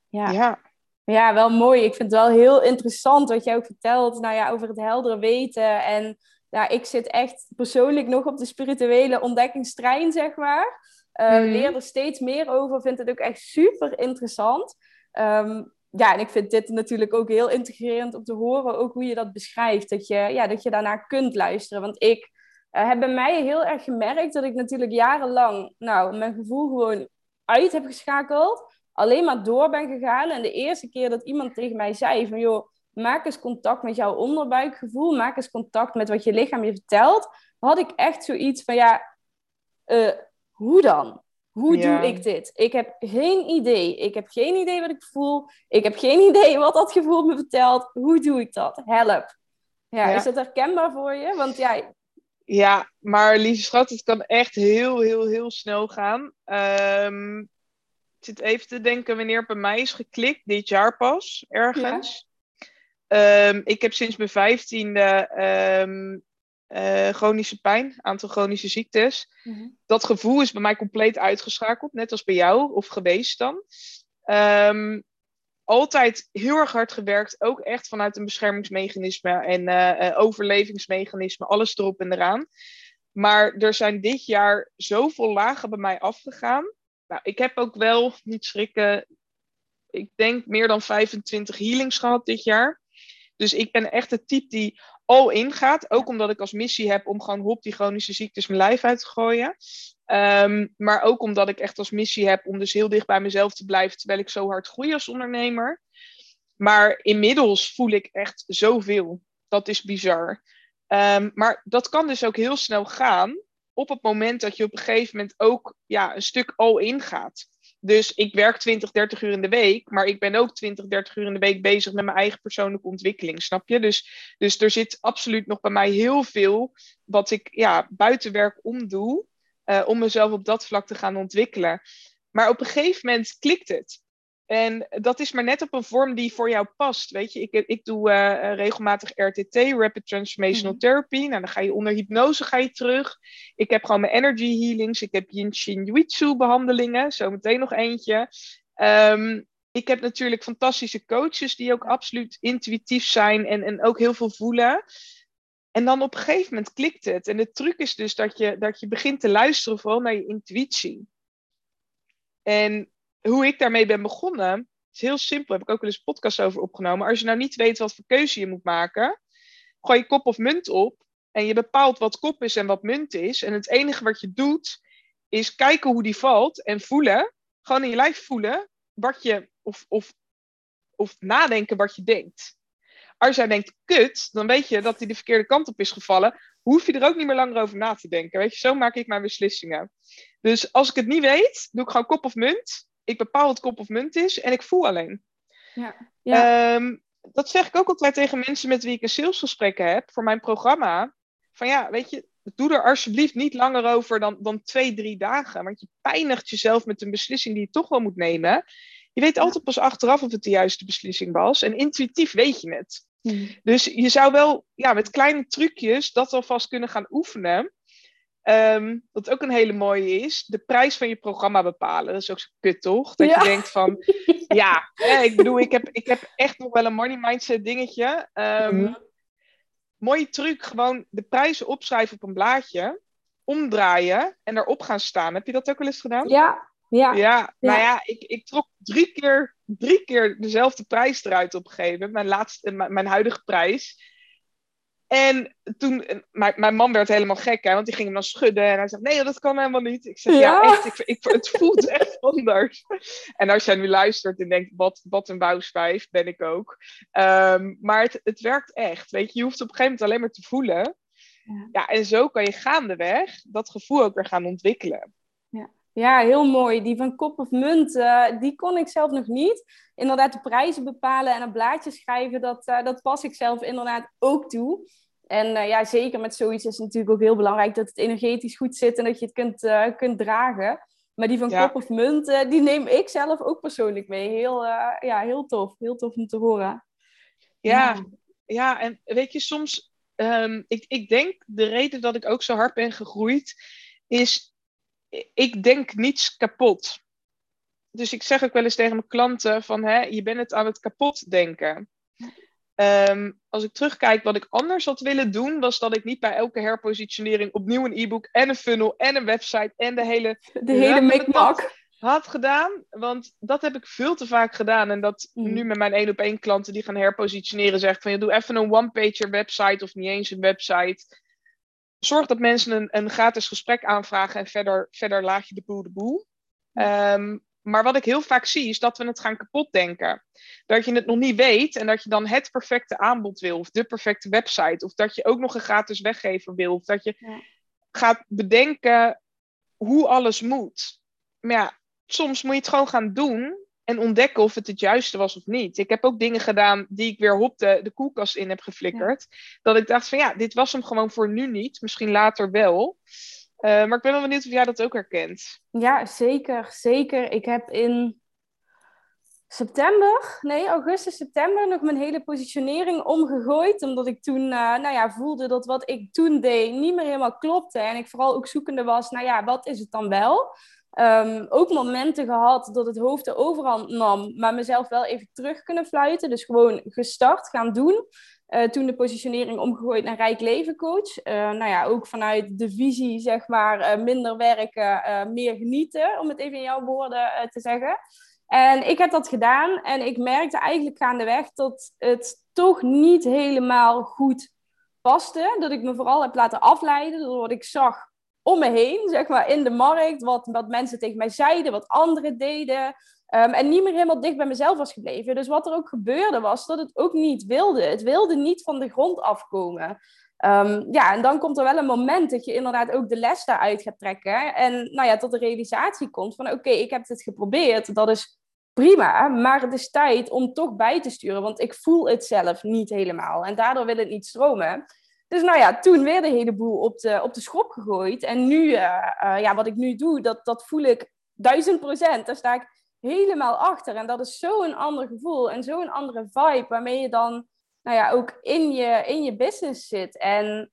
Ja. ja. Ja, wel mooi. Ik vind het wel heel interessant wat jij ook vertelt nou ja, over het heldere weten. En ja, ik zit echt persoonlijk nog op de spirituele ontdekkingstrein, zeg maar. Uh, Leer er steeds meer over. Vind het ook echt super interessant. Um, ja, en ik vind dit natuurlijk ook heel integrerend om te horen, ook hoe je dat beschrijft. Dat je, ja, dat je daarnaar kunt luisteren. Want ik uh, heb bij mij heel erg gemerkt dat ik natuurlijk jarenlang nou, mijn gevoel gewoon uit heb geschakeld. Alleen maar door ben gegaan. En de eerste keer dat iemand tegen mij zei van joh, maak eens contact met jouw onderbuikgevoel. Maak eens contact met wat je lichaam je vertelt. Had ik echt zoiets van ja, uh, hoe dan? Hoe doe ik dit? Ik heb geen idee. Ik heb geen idee wat ik voel. Ik heb geen idee wat dat gevoel me vertelt. Hoe doe ik dat? Help. Ja, is dat herkenbaar voor je? Want ja... Ja, maar lieve schat, het kan echt heel, heel, heel snel gaan. Um, ik zit even te denken wanneer het bij mij is geklikt. Dit jaar pas, ergens. Um, ik heb sinds mijn vijftiende um, uh, chronische pijn, aantal chronische ziektes. Mhm. Dat gevoel is bij mij compleet uitgeschakeld, net als bij jou, of geweest dan. Um, altijd heel erg hard gewerkt, ook echt vanuit een beschermingsmechanisme en uh, overlevingsmechanisme, alles erop en eraan. Maar er zijn dit jaar zoveel lagen bij mij afgegaan. Nou, ik heb ook wel, niet schrikken, ik denk meer dan 25 healings gehad dit jaar. Dus ik ben echt het type die al in gaat. Ook omdat ik als missie heb om gewoon hop die chronische ziektes mijn lijf uit te gooien. Ehm, maar ook omdat ik echt als missie heb om dus heel dicht bij mezelf te blijven terwijl ik zo hard groei als ondernemer. Maar inmiddels voel ik echt zoveel. Dat is bizar. Ehm, maar dat kan dus ook heel snel gaan op het moment dat je op een gegeven moment ook ja, een stuk al in gaat. Dus ik werk 20, 30 uur in de week, maar ik ben ook 20, 30 uur in de week bezig met mijn eigen persoonlijke ontwikkeling, snap je? Dus, dus er zit absoluut nog bij mij heel veel wat ik ja, buiten werk omdoe, uh, om mezelf op dat vlak te gaan ontwikkelen. Maar op een gegeven moment klikt het. En dat is maar net op een vorm die voor jou past. Weet je, ik, ik doe uh, regelmatig RTT, Rapid Transformational mhm. Therapy. Nou, dan ga je onder hypnose ga je terug. Ik heb gewoon mijn energy healings. Ik heb Yin Shin Jitsu behandelingen. Zometeen nog eentje. Um, ik heb natuurlijk fantastische coaches die ook absoluut intuïtief zijn en, en ook heel veel voelen. En dan op een gegeven moment klikt het. En de truc is dus dat je, dat je begint te luisteren vooral naar je intuïtie. En hoe ik daarmee ben begonnen, is heel simpel. Heb ik ook wel eens podcast over opgenomen. Als je nou niet weet wat voor keuze je moet maken, gooi je kop of munt op. En je bepaalt wat kop is en wat munt is. En het enige wat je doet, is kijken hoe die valt en voelen. Gewoon in je lijf voelen wat je, of, of, of nadenken wat je denkt. Als jij denkt, kut, dan weet je dat hij de verkeerde kant op is gevallen. Hoef je er ook niet meer langer over na te denken. Weet je, zo maak ik mijn beslissingen. Dus als ik het niet weet, doe ik gewoon kop of munt ik bepaal wat kop of munt is en ik voel alleen. Ja. ja. Ehm, dat zeg ik ook altijd tegen mensen met wie ik een salesgesprek heb voor mijn programma. Van ja, weet je, doe er alsjeblieft niet langer over dan, dan twee, drie dagen. Want je pijnigt jezelf met een beslissing die je toch wel moet nemen. Je weet altijd pas achteraf of het de juiste beslissing was. En intuïtief weet je het. Hmm. Dus je zou wel ja, met kleine trucjes dat alvast kunnen gaan oefenen. Um, wat ook een hele mooie is, de prijs van je programma bepalen. Dat is ook zo kut, toch? Dat je denkt van, ja, ik bedoel, ik heb, ik heb echt nog wel een money mindset dingetje. Um, Mooie truc, gewoon de prijzen opschrijven op een blaadje, omdraaien en erop gaan staan. Heb je dat ook wel eens gedaan? Ja, ja. Ja, nou ja, ik, ik trok drie keer, drie keer dezelfde prijs eruit op een gegeven moment. Mijn, laatste, mijn, mijn huidige prijs. En toen, mijn, mijn man werd helemaal gek, hè, want die ging hem dan schudden. En hij zei, nee, dat kan helemaal niet. Ik zeg, ja, echt, ik, ik, het voelt echt anders. En als jij nu luistert en denkt, wat, wat een bouwsvijf, ben ik ook. Um, maar het, het werkt echt, weet je. Je hoeft op een gegeven moment alleen maar te voelen. Ja. ja, en zo kan je gaandeweg dat gevoel ook weer gaan ontwikkelen. Ja, heel mooi. Die van kop of munt, uh, die kon ik zelf nog niet. Inderdaad, de prijzen bepalen en een blaadje schrijven, dat, uh, dat pas ik zelf inderdaad ook toe. En uh, ja, zeker met zoiets is het natuurlijk ook heel belangrijk dat het energetisch goed zit en dat je het kunt, kunt dragen. Maar die van kop of munt, die neem ik zelf ook persoonlijk mee. Heel, ja, heel tof. Heel tof om te horen. Ja, ja, ja en weet je, soms... Um, ik, ik denk, de reden dat ik ook zo hard ben gegroeid, is... Ik denk niets kapot. Dus ik zeg ook wel eens tegen mijn klanten van... Hè, je bent het aan het kapot denken. Um, als ik terugkijk, wat ik anders had willen doen, was dat ik niet bij elke herpositionering opnieuw een e-book en een funnel en een website en de hele. De hele mikmak. Had gedaan, want dat heb ik veel te vaak gedaan. En dat mm. nu met mijn één op één klanten die gaan herpositioneren, zegt van je doe even een one-pager website of niet eens een website. Zorg dat mensen een, een gratis gesprek aanvragen en verder, verder laat je de boel de boel. Um, maar wat ik heel vaak zie, is dat we het gaan kapot denken. Dat je het nog niet weet en dat je dan het perfecte aanbod wil, of de perfecte website, of dat je ook nog een gratis weggever wil, of dat je gaat bedenken hoe alles moet. Maar ja, soms moet je het gewoon gaan doen en ontdekken of het het juiste was of niet. Ik heb ook dingen gedaan die ik weer hop de, de koelkast in heb geflikkerd. Dat ik dacht van ja, dit was hem gewoon voor nu niet, misschien later wel. Uh, maar ik ben wel benieuwd of jij dat ook herkent. Ja, zeker. Zeker. Ik heb in september, nee, augustus, september nog mijn hele positionering omgegooid. Omdat ik toen, uh, nou ja, voelde dat wat ik toen deed niet meer helemaal klopte. En ik vooral ook zoekende was, nou ja, wat is het dan wel? Um, ook momenten gehad dat het hoofd de overhand nam, maar mezelf wel even terug kunnen fluiten. Dus gewoon gestart, gaan doen. Uh, toen de positionering omgegooid naar Rijk Leven Coach. Uh, nou ja, ook vanuit de visie, zeg maar, uh, minder werken, meer genieten, om het even in jouw woorden te zeggen. En ik heb dat gedaan en ik merkte eigenlijk gaandeweg dat het toch niet helemaal goed paste. Dat ik me vooral heb laten afleiden door wat ik zag om me heen, zeg maar, in de markt. Wat, wat mensen tegen mij zeiden, wat anderen deden. Ehm, en niet meer helemaal dicht bij mezelf was gebleven. Dus wat er ook gebeurde was dat het ook niet wilde. Het wilde niet van de grond afkomen. Um, ja, en dan komt er wel een moment dat je inderdaad ook de les daaruit gaat trekken. En nou ja, tot de realisatie komt van oké, ik heb het geprobeerd. Dat is prima, maar het is tijd om toch bij te sturen. Want ik voel het zelf niet helemaal. En daardoor wil het niet stromen. Dus nou ja, toen weer de hele boel op de, op de schop gegooid. En nu, uh, uh, ja, wat ik nu doe, dat, dat voel ik duizend procent. Daar sta ik helemaal achter. En dat is zo'n ander gevoel en zo'n andere vibe waarmee je dan nou ja, ook in je, in je business zit. En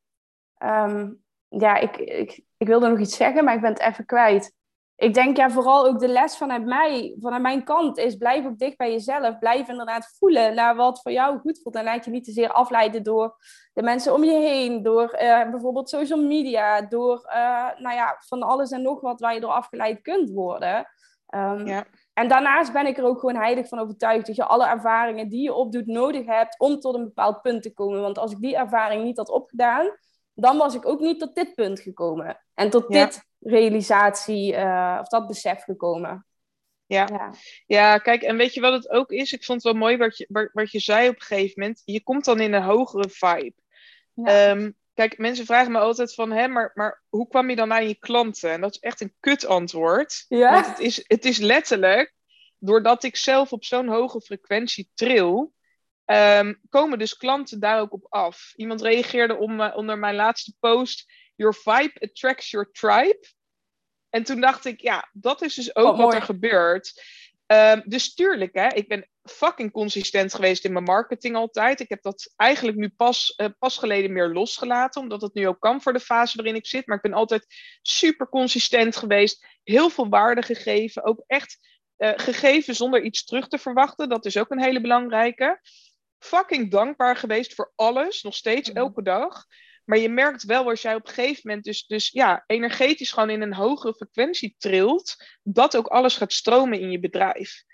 um, ja, ik, ik, ik wilde nog iets zeggen, maar ik ben het even kwijt. Ik denk ja, vooral ook de les vanuit mij, vanuit mijn kant is blijf ook dicht bij jezelf. Blijf inderdaad voelen naar wat voor jou goed voelt. En laat je niet te zeer afleiden door de mensen om je heen, door uh, bijvoorbeeld social media, door uh, nou ja, van alles en nog wat waar je door afgeleid kunt worden. Um, ja. En daarnaast ben ik er ook gewoon heilig van overtuigd dat je alle ervaringen die je opdoet nodig hebt om tot een bepaald punt te komen. Want als ik die ervaring niet had opgedaan, dan was ik ook niet tot dit punt gekomen. En tot dit realisatie uh, of dat besef gekomen. Ja. ja. Ja. kijk, en weet je wat het ook is? Ik vond het wel mooi wat je, wat je zei op een gegeven moment. Je komt dan in een hogere vibe. Ja. Um, Kijk, mensen vragen me altijd van, hè, maar, maar hoe kwam je dan aan je klanten? En dat is echt een kut antwoord. Ja? Want het is, het is letterlijk, doordat ik zelf op zo'n hoge frequentie tril, um, komen dus klanten daar ook op af. Iemand reageerde om, uh, onder mijn laatste post, your vibe attracts your tribe. En toen dacht ik, ja, dat is dus ook oh, wat er gebeurt. Um, dus tuurlijk, hè, ik ben fucking consistent geweest in mijn marketing altijd. Ik heb dat eigenlijk nu pas, uh, pas geleden meer losgelaten, omdat het nu ook kan voor de fase waarin ik zit. Maar ik ben altijd super consistent geweest, heel veel waarde gegeven, ook echt uh, gegeven zonder iets terug te verwachten. Dat is ook een hele belangrijke. Fucking dankbaar geweest voor alles, nog steeds mhm. elke dag. Maar je merkt wel als jij op een gegeven moment dus, dus ja, energetisch gewoon in een hogere frequentie trilt, dat ook alles gaat stromen in je bedrijf.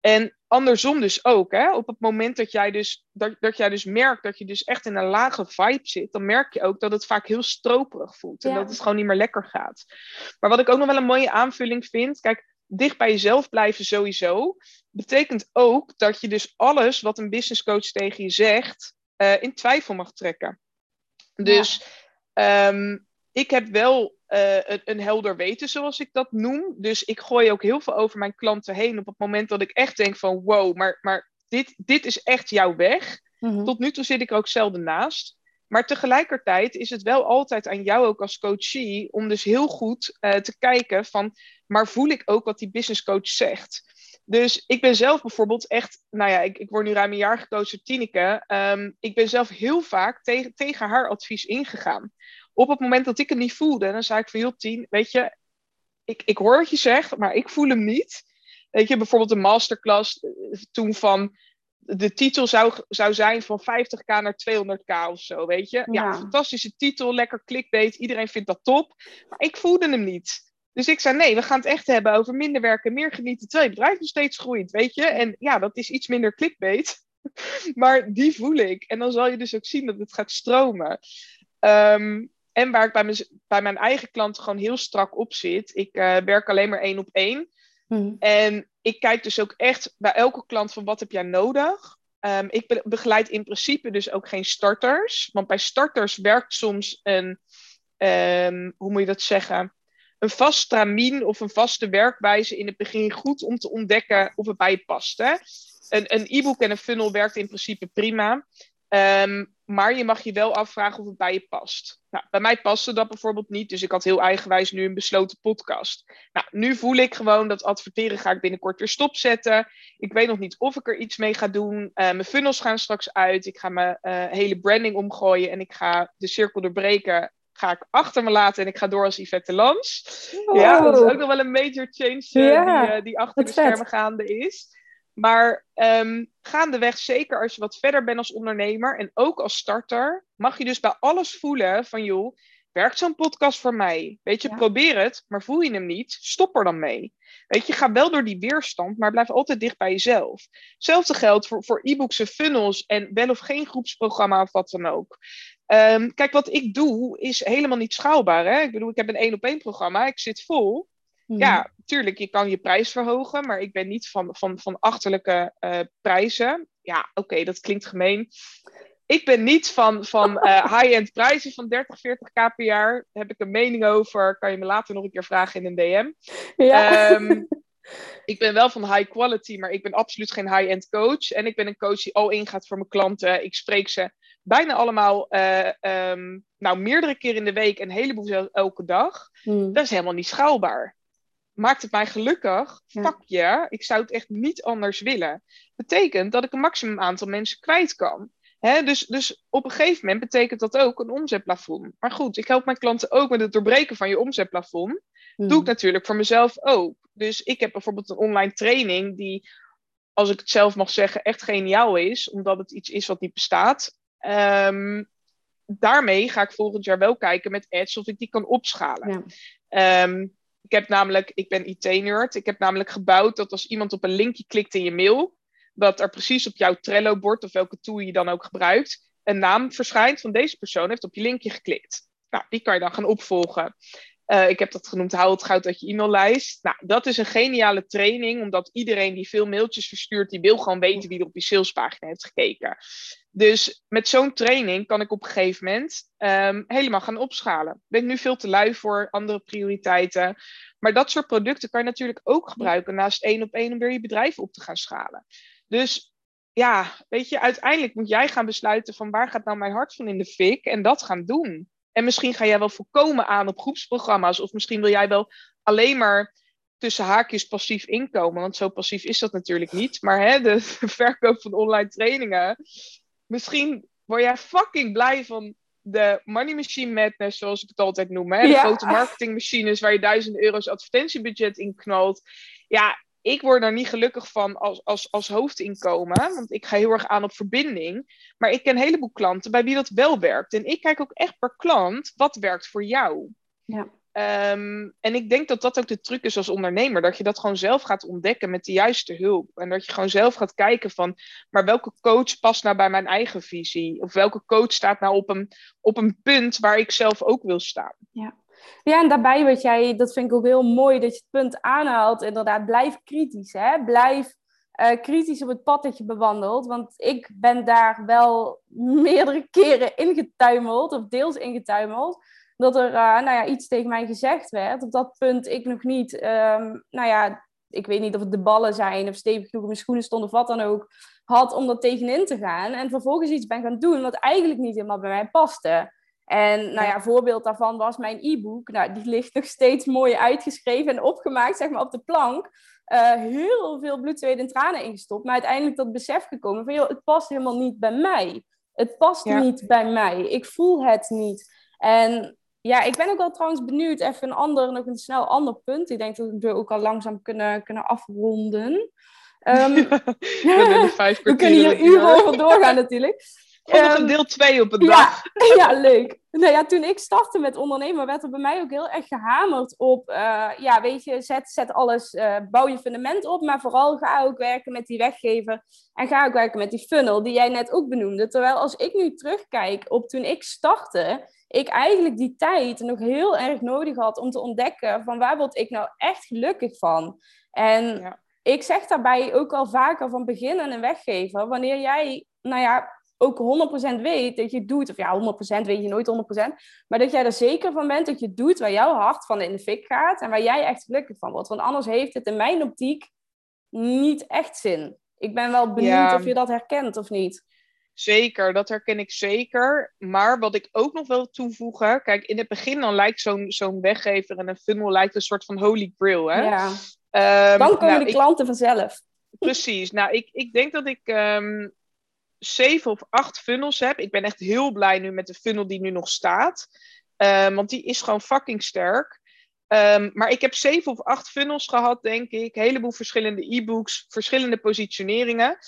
En andersom dus ook, hè? op het moment dat jij, dus, dat, dat jij dus merkt dat je dus echt in een lage vibe zit, dan merk je ook dat het vaak heel stroperig voelt en dat het gewoon niet meer lekker gaat. Maar wat ik ook nog wel een mooie aanvulling vind, kijk, dicht bij jezelf blijven sowieso, betekent ook dat je dus alles wat een business coach tegen je zegt, uh, in twijfel mag trekken. Dus ja. um, ik heb wel uh, een, een, helder weten, zoals ik dat noem. Dus ik gooi ook heel veel over mijn klanten heen op het moment dat ik echt denk van wow, maar, maar dit, dit is echt jouw weg. Mm-hmm. Tot nu toe zit ik er ook zelden naast. Maar tegelijkertijd is het wel altijd aan jou ook als coachie om dus heel goed uh, te kijken van, maar voel ik ook wat die business coach zegt? Dus ik ben zelf bijvoorbeeld echt, nou ja, ik, ik word nu ruim een jaar gecoacht door Tineke. Um, ik ben zelf heel vaak tegen, tegen haar advies ingegaan. Op het moment dat ik het niet voelde, dan zei ik van, joh, Tien, weet je, ik, ik hoor wat je zegt, maar ik voel hem niet. Weet je, bijvoorbeeld een masterclass eh, toen van, de titel zou, zou zijn van 50k naar 200k of zo, weet je. Ja, ja fantastische titel, lekker clickbait, iedereen vindt dat top. Maar ik voelde hem niet. Dus ik zei, nee, we gaan het echt hebben over minder werken, meer genieten, terwijl je bedrijf nog steeds groeit, weet je. En ja, dat is iets minder clickbait, maar die voel ik. En dan zal je dus ook zien dat het gaat stromen. Um, en waar ik bij mijn, bij mijn eigen klanten gewoon heel strak op zit. Ik uh, werk alleen maar één op één. Hmm. En ik kijk dus ook echt bij elke klant van wat heb jij nodig. Um, ik begeleid in principe dus ook geen starters. Want bij starters werkt soms een, um, hoe moet je dat zeggen? Een vast stramien of een vaste werkwijze in het begin goed om te ontdekken of het bij je past. Hè? Een, e-book en een funnel werkt in principe prima. Um, maar je mag je wel afvragen of het bij je past. Nou, bij mij paste dat bijvoorbeeld niet, dus ik had heel eigenwijs nu een besloten podcast. Nou, nu voel ik gewoon dat adverteren ga ik binnenkort weer stopzetten. Ik weet nog niet of ik er iets mee ga doen. Uh, mijn funnels gaan straks uit. Ik ga mijn uh, hele branding omgooien en ik ga de cirkel doorbreken ga ik achter me laten en ik ga door als Yvette Lans. Oh. Ja, dat is ook nog wel een major change yeah. die, uh, die achter de schermen gaande is. Maar um, gaandeweg, zeker als je wat verder bent als ondernemer en ook als starter, mag je dus bij alles voelen van joh, werkt zo'n podcast voor mij? Weet je, probeer het, maar voel je hem niet, stop er dan mee. Weet je, ga wel door die weerstand, maar blijf altijd dicht bij jezelf. Hetzelfde geldt voor, voor e-books en funnels en wel of geen groepsprogramma of wat dan ook. Ehm, kijk, wat ik doe is helemaal niet schaalbaar. Hè? Ik bedoel, ik heb een één op één programma, ik zit vol. Hmm. Ja, tuurlijk, je kan je prijs verhogen, maar ik ben niet van, van, van achterlijke uh, prijzen. Ja, oké, dat klinkt gemeen. Ik ben niet van, van uh, high-end prijzen van 30, 40k per jaar. Daar heb ik een mening over. Kan je me later nog een keer vragen in een DM. Ja. Um, ik ben wel van high quality, maar ik ben absoluut geen high-end coach. En ik ben een coach die al ingaat voor mijn klanten. Ik spreek ze bijna allemaal uh, um, nou, meerdere keer in de week en een heleboel elke dag. Hmm. Dat is helemaal niet schaalbaar. Maakt het mij gelukkig? Ja. Fuck je. Ik zou het echt niet anders willen. Betekent dat ik een maximum aantal mensen kwijt kan. He, dus, dus op een gegeven moment betekent dat ook een omzetplafond. Maar goed, ik help mijn klanten ook met het doorbreken van je omzetplafond. Hmm. Doe ik natuurlijk voor mezelf ook. Dus ik heb bijvoorbeeld een online training die, als ik het zelf mag zeggen, echt geniaal is, omdat het iets is wat niet bestaat. Um, daarmee ga ik volgend jaar wel kijken met ads of ik die kan opschalen. Ja. Um, ik heb namelijk, ik ben IT-nerd, ik heb namelijk gebouwd dat als iemand op een linkje klikt in je mail, dat er precies op jouw Trello-bord of welke tool je dan ook gebruikt, een naam verschijnt van deze persoon heeft op je linkje geklikt. Nou, die kan je dan gaan opvolgen. Uh, ik heb dat genoemd, hou het goud uit je e-maillijst. Nou, dat is een geniale training, omdat iedereen die veel mailtjes verstuurt, die wil gewoon weten wie er op je salespagina heeft gekeken. Dus met zo'n training kan ik op een gegeven moment um, helemaal gaan opschalen. Ben ik nu veel te lui voor andere prioriteiten. Maar dat soort producten kan je natuurlijk ook gebruiken naast één op één om weer je bedrijf op te gaan schalen. Dus ja, weet je, uiteindelijk moet jij gaan besluiten van waar gaat nou mijn hart van in de fik en dat gaan doen. En misschien ga jij wel voorkomen aan op groepsprogramma's. Of misschien wil jij wel alleen maar tussen haakjes passief inkomen. Want zo passief is dat natuurlijk niet. Maar hè, de verkoop van online trainingen. Misschien word jij fucking blij van de money machine madness, zoals ik het altijd noem. Hè? De grote marketingmachines waar je duizenden euro's advertentiebudget in knalt. Ja, ik word er niet gelukkig van als, als, als hoofdinkomen, want ik ga heel erg aan op verbinding. Maar ik ken een heleboel klanten bij wie dat wel werkt. En ik kijk ook echt per klant, wat werkt voor jou? Ja. Um, en ik denk dat dat ook de truc is als ondernemer. Dat je dat gewoon zelf gaat ontdekken met de juiste hulp. En dat je gewoon zelf gaat kijken van, maar welke coach past nou bij mijn eigen visie? Of welke coach staat nou op een, op een punt waar ik zelf ook wil staan? Ja. Ja, en daarbij wat jij, dat vind ik ook heel mooi dat je het punt aanhaalt. Inderdaad, blijf kritisch. Hè? Blijf uh, kritisch op het pad dat je bewandelt. Want ik ben daar wel meerdere keren ingetuimeld, of deels ingetuimeld. Dat er uh, nou ja, iets tegen mij gezegd werd. Op dat punt ik nog niet, um, nou ja, ik weet niet of het de ballen zijn of stevig genoeg mijn schoenen stond of wat dan ook, had om er tegenin te gaan. En vervolgens iets ben gaan doen wat eigenlijk niet helemaal bij mij paste. En nou ja, voorbeeld daarvan was mijn e-book. Nou, die ligt nog steeds mooi uitgeschreven en opgemaakt, zeg maar, op de plank. Uh, heel veel bloed, zweet en tranen ingestopt. Maar uiteindelijk tot besef gekomen van, joh, het past helemaal niet bij mij. Het past niet bij mij. Ik voel het niet. En ja, ik ben ook wel trouwens benieuwd, even een ander, nog een snel ander punt. Ik denk dat we ook al langzaam kunnen, kunnen afronden. Um, we kunnen hier uren over doorgaan natuurlijk. Gewoon nog een ehm, deel 2 op het dag. Ja, leuk. Nou ja, toen ik startte met ondernemen, werd er bij mij ook heel erg gehamerd op, uh, ja, weet je, zet, zet alles, uh, bouw je fundament op, maar vooral ga ook werken met die weggever en ga ook werken met die funnel die jij net ook benoemde. Terwijl als ik nu terugkijk op toen ik startte, ik eigenlijk die tijd nog heel erg nodig had om te ontdekken van waar word ik nou echt gelukkig van. En ja. ik zeg daarbij ook al vaker van begin aan een weggever, wanneer jij, nou ja, ook 100% weet dat je doet, of ja, 100% weet je nooit 100%, maar dat jij er zeker van bent dat je doet waar jouw hart van in de fik gaat en waar jij echt gelukkig van wordt. Want anders heeft het in mijn optiek niet echt zin. Ik ben wel benieuwd of je dat herkent of niet. Zeker, dat herken ik zeker. Maar wat ik ook nog wil toevoegen, kijk, in het begin dan lijkt zo'n zo'n weggever en een funnel lijkt een soort van holy grail. Hè? Ja. Um, dan komen nou, de klanten vanzelf. Precies. Nou, ik, ik denk dat ik um, zeven of acht funnels heb. Ik ben echt heel blij nu met de funnel die nu nog staat. Um, want die is gewoon fucking sterk. Um, maar ik heb zeven of acht funnels gehad, denk ik. Een heleboel verschillende e-books, verschillende positioneringen.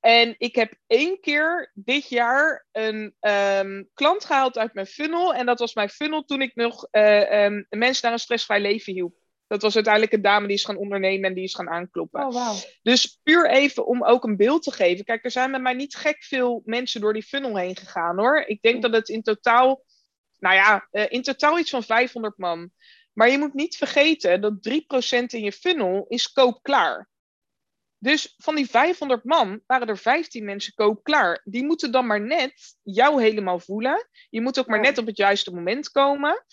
En ik heb één keer dit jaar een um, klant gehaald uit mijn funnel. En dat was mijn funnel toen ik nog uh, mensen naar een stressvrij leven hielp. Dat was uiteindelijk een dame die is gaan ondernemen en die is gaan aankloppen. Oh, wow. Dus puur even om ook een beeld te geven. Kijk, er zijn met mij niet gek veel mensen door die funnel heen gegaan hoor. Ik denk dat het in totaal, nou ja, uh, in totaal iets van 500 man. Maar je moet niet vergeten dat 3% in je funnel is koopklaar. Dus van die 500 man waren er 15 mensen koopklaar. Die moeten dan maar net jou helemaal voelen. Je moet ook maar net op het juiste moment komen.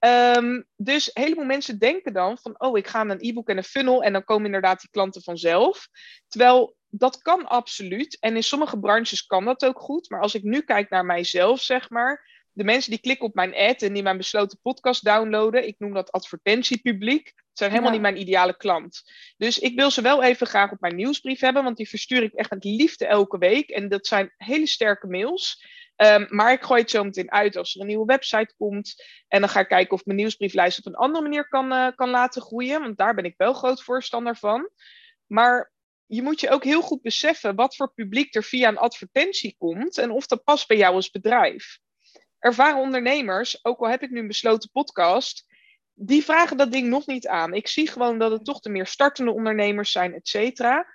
Um, dus een heleboel mensen denken dan van, oh, ik ga een e-book en een funnel en dan komen inderdaad die klanten vanzelf. Terwijl dat kan absoluut. En in sommige branches kan dat ook goed. Maar als ik nu kijk naar mijzelf, zeg maar, de mensen die klikken op mijn ad en die mijn besloten podcast downloaden, ik noem dat advertentiepubliek, zijn helemaal niet mijn ideale klant. Dus ik wil ze wel even graag op mijn nieuwsbrief hebben, want die verstuur ik echt met liefde elke week. En dat zijn hele sterke mails. Um, maar ik gooi het zo meteen uit als er een nieuwe website komt. En dan ga ik kijken of mijn nieuwsbrieflijst op een andere manier kan, uh, kan laten groeien. Want daar ben ik wel groot voorstander van. Maar je moet je ook heel goed beseffen wat voor publiek er via een advertentie komt. En of dat past bij jou als bedrijf. Ervaren ondernemers, ook al heb ik nu een besloten podcast, die vragen dat ding nog niet aan. Ik zie gewoon dat het toch de meer startende ondernemers zijn, et cetera.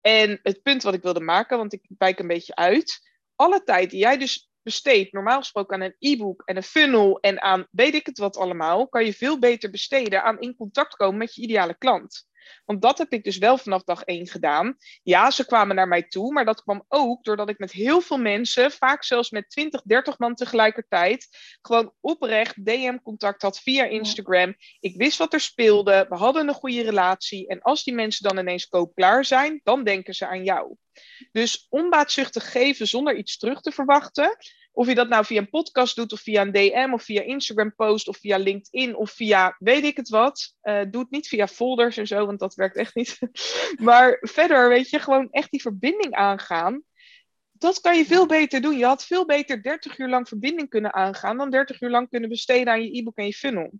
En het punt wat ik wilde maken, want ik wijk een beetje uit alle tijd die jij dus besteedt, normaal gesproken aan een e-book en een funnel en aan weet ik het wat allemaal, kan je veel beter besteden aan in contact komen met je ideale klant. Want dat heb ik dus wel vanaf dag één gedaan. Ja, ze kwamen naar mij toe, maar dat kwam ook doordat ik met heel veel mensen, vaak zelfs met 20, 30 man tegelijkertijd, gewoon oprecht DM-contact had via Instagram. Ik wist wat er speelde, we hadden een goede relatie. En als die mensen dan ineens koopklaar zijn, dan denken ze aan jou. Dus onbaatzuchtig geven zonder iets terug te verwachten. Of je dat nou via een podcast doet, of via een DM, of via Instagram post, of via LinkedIn, of via weet ik het wat. Uh, doe het niet via folders en zo, want dat werkt echt niet. maar verder, weet je, gewoon echt die verbinding aangaan. Dat kan je veel beter doen. Je had veel beter 30 uur lang verbinding kunnen aangaan dan 30 uur lang kunnen besteden aan je e-book en je funnel.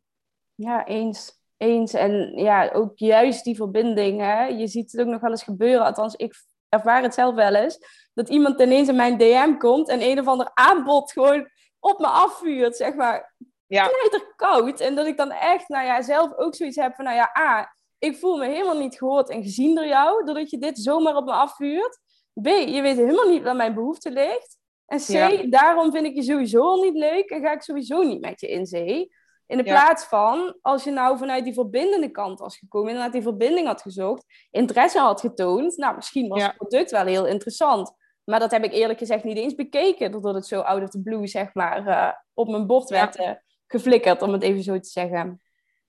Ja, eens. Eens. En ja, ook juist die verbinding. Hè? Je ziet het ook nog wel eens gebeuren. Althans, ik ervaar het zelf wel eens, dat iemand ineens in mijn DM komt en een of ander aanbod gewoon op me afvuurt, zeg maar. Ja. koud. En dat ik dan echt, nou ja, zelf ook zoiets heb van, nou ja, A, ik voel me helemaal niet gehoord en gezien door jou, doordat je dit zomaar op me afvuurt. B, je weet helemaal niet waar mijn behoefte ligt. En C, daarom vind ik je sowieso al niet leuk en ga ik sowieso niet met je in zee. In de plaats van, als je nou vanuit die verbindende kant was gekomen, inderdaad die verbinding had gezocht, interesse had getoond, nou, misschien was het product wel heel interessant. Maar dat heb ik eerlijk gezegd niet eens bekeken, doordat het zo out of the blue, zeg maar, uh, op mijn bord werd uh, geflikkerd, om het even zo te zeggen.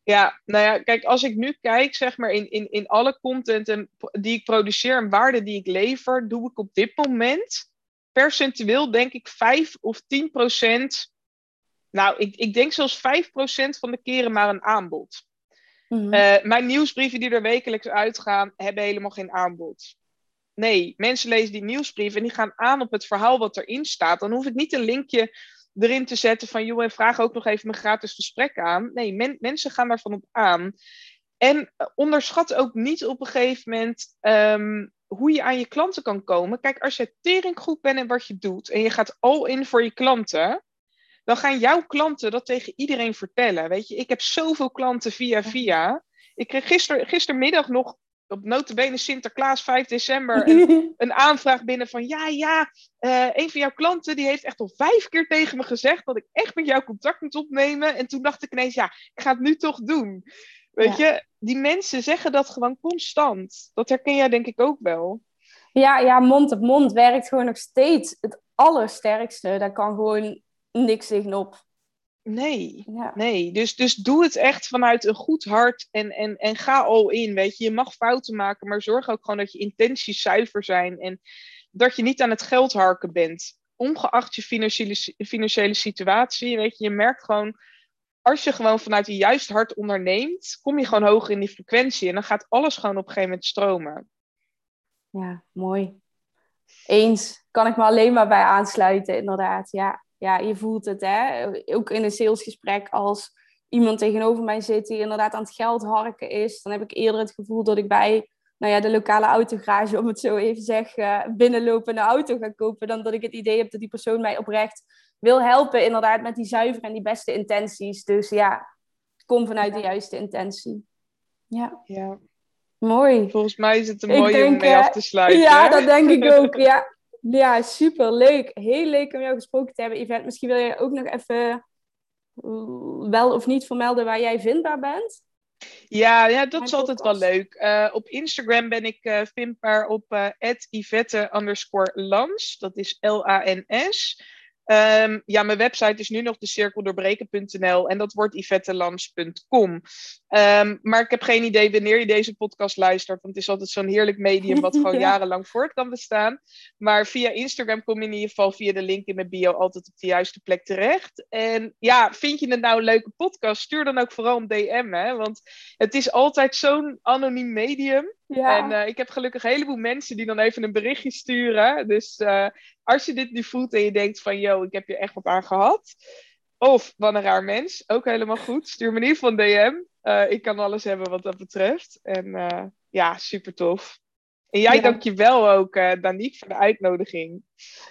Ja, nou ja, kijk, als ik nu kijk, zeg maar, in, in, in alle content en, die ik produceer en waarde die ik lever, doe ik op dit moment percentueel, denk ik, 5 of 10 procent nou, ik, ik denk zelfs 5% van de keren maar een aanbod. Mm mijn nieuwsbrieven die er wekelijks uitgaan, hebben helemaal geen aanbod. Nee, mensen lezen die nieuwsbrief en die gaan aan op het verhaal wat erin staat. Dan hoef ik niet een linkje erin te zetten van, joh, en vraag ook nog even mijn gratis gesprek aan. Nee, mensen gaan daarvan op aan. En eh, onderschat ook niet op een gegeven moment um, hoe je aan je klanten kan komen. Kijk, als je tering goed bent in wat je doet en je gaat all in voor je klanten, dan gaan jouw klanten dat tegen iedereen vertellen. Weet je, ik heb zoveel klanten via via. Ik kreeg gister, gistermiddag nog op notabene Sinterklaas 5 december een, een, aanvraag binnen van ja, ja, uh, een van jouw klanten die heeft echt al vijf keer tegen me gezegd dat ik echt met jou contact moet opnemen. En toen dacht ik ineens, ja, ik ga het nu toch doen. Weet je, die mensen zeggen dat gewoon constant. Dat herken jij denk ik ook wel. Ja, ja, mond op mond werkt gewoon nog steeds het allersterkste. Dat kan gewoon niks tegenop. Nee, nee. Dus, dus doe het echt vanuit een goed hart en, en, en ga al in. Weet je, je mag fouten maken, maar zorg ook gewoon dat je intenties zuiver zijn en dat je niet aan het geld harken bent. Ongeacht je financiële, financiële situatie, weet je, je merkt gewoon, als je gewoon vanuit je juist hart onderneemt, kom je gewoon hoger in die frequentie en dan gaat alles gewoon op een gegeven moment stromen. Ja, mooi. Eens kan ik me alleen maar bij aansluiten, inderdaad. Ja, ja, je voelt het, hè? ook in een salesgesprek als iemand tegenover mij zit die inderdaad aan het geld harken is, dan heb ik eerder het gevoel dat ik bij nou ja, de lokale autogarage, om het zo even te zeggen, binnenlopen en een auto ga kopen, dan dat ik het idee heb dat die persoon mij oprecht wil helpen, inderdaad, met die zuivere en die beste intenties. Dus ja, kom vanuit de juiste intentie. Ja. ja. Mooi. Volgens mij is het een mooie om mee af te sluiten. Ja, dat denk ik ook. Ja. Ja, super leuk. Heel leuk om jou gesproken te hebben, Yvette. Misschien wil je ook nog even wel of niet vermelden waar jij vindbaar bent? Ja, ja dat is altijd wel leuk. Uh, op Instagram ben ik uh, vindbaar op uh, Yvette underscore Lans. Dat is L-A-N-S. Um, ja, mijn website is nu nog de cirkeldoorbreken.nl en dat wordt yvettelans.com. Um, ehm, maar ik heb geen idee wanneer je deze podcast luistert, want het is altijd zo'n heerlijk medium wat gewoon jarenlang voort kan bestaan. Maar via Instagram kom je in ieder geval via de link in mijn bio altijd op de juiste plek terecht. En ja, vind je het nou een leuke podcast? Stuur dan ook vooral een DM, hè? want het is altijd zo'n anoniem medium. Ja. En uh, ik heb gelukkig een heleboel mensen die dan even een berichtje sturen. Dus uh, als je dit nu voelt en je denkt van, yo, ik heb je echt wat aan gehad. Of, wat een raar mens, ook helemaal goed. Stuur me in ieder geval een DM. Uh, ik kan alles hebben wat dat betreft. En ja, super tof. En jij ja. dankjewel ook, uh, Danique, voor de uitnodiging.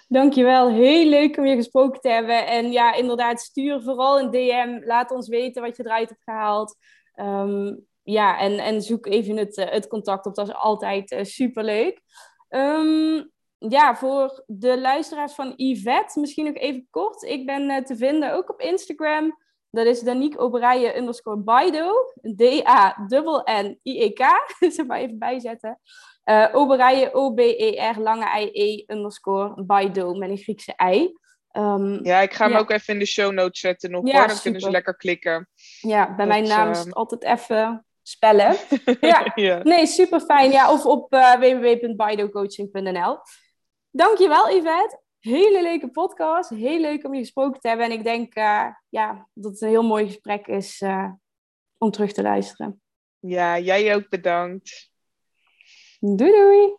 Dankjewel. Heel leuk om je gesproken te hebben. En ja, inderdaad, stuur vooral een DM. Laat ons weten wat je eruit hebt gehaald. Um, ja, en, en zoek even het, eh, het contact op. Dat is altijd uh, superleuk. Um, ja, voor de luisteraars van Yvette, misschien nog even kort. Ik ben uh, te vinden ook op Instagram. Dat is Danique Oberije underscore Baido. D-A-N-N-I-E-K. Zeg maar even bijzetten. Uh, Oberije, O-B-E-R, lange I-E underscore Baido met een Griekse I. Um, ja, ik ga hem ja. ook even in de show notes zetten nog ja, hoor. Dan super. kunnen ze lekker klikken. Ja, bij dat, mijn naam is het altijd even spellen. Ja, ja. nee, super fijn. Ja, of op uh, www.bidocoaching.nl. Dankjewel, Yvette. Hele leuke podcast. Heel leuk om je gesproken te hebben. En ik denk uh, ja, dat het een heel mooi gesprek is uh, om terug te luisteren. Ja, jij ook bedankt. Doei doei.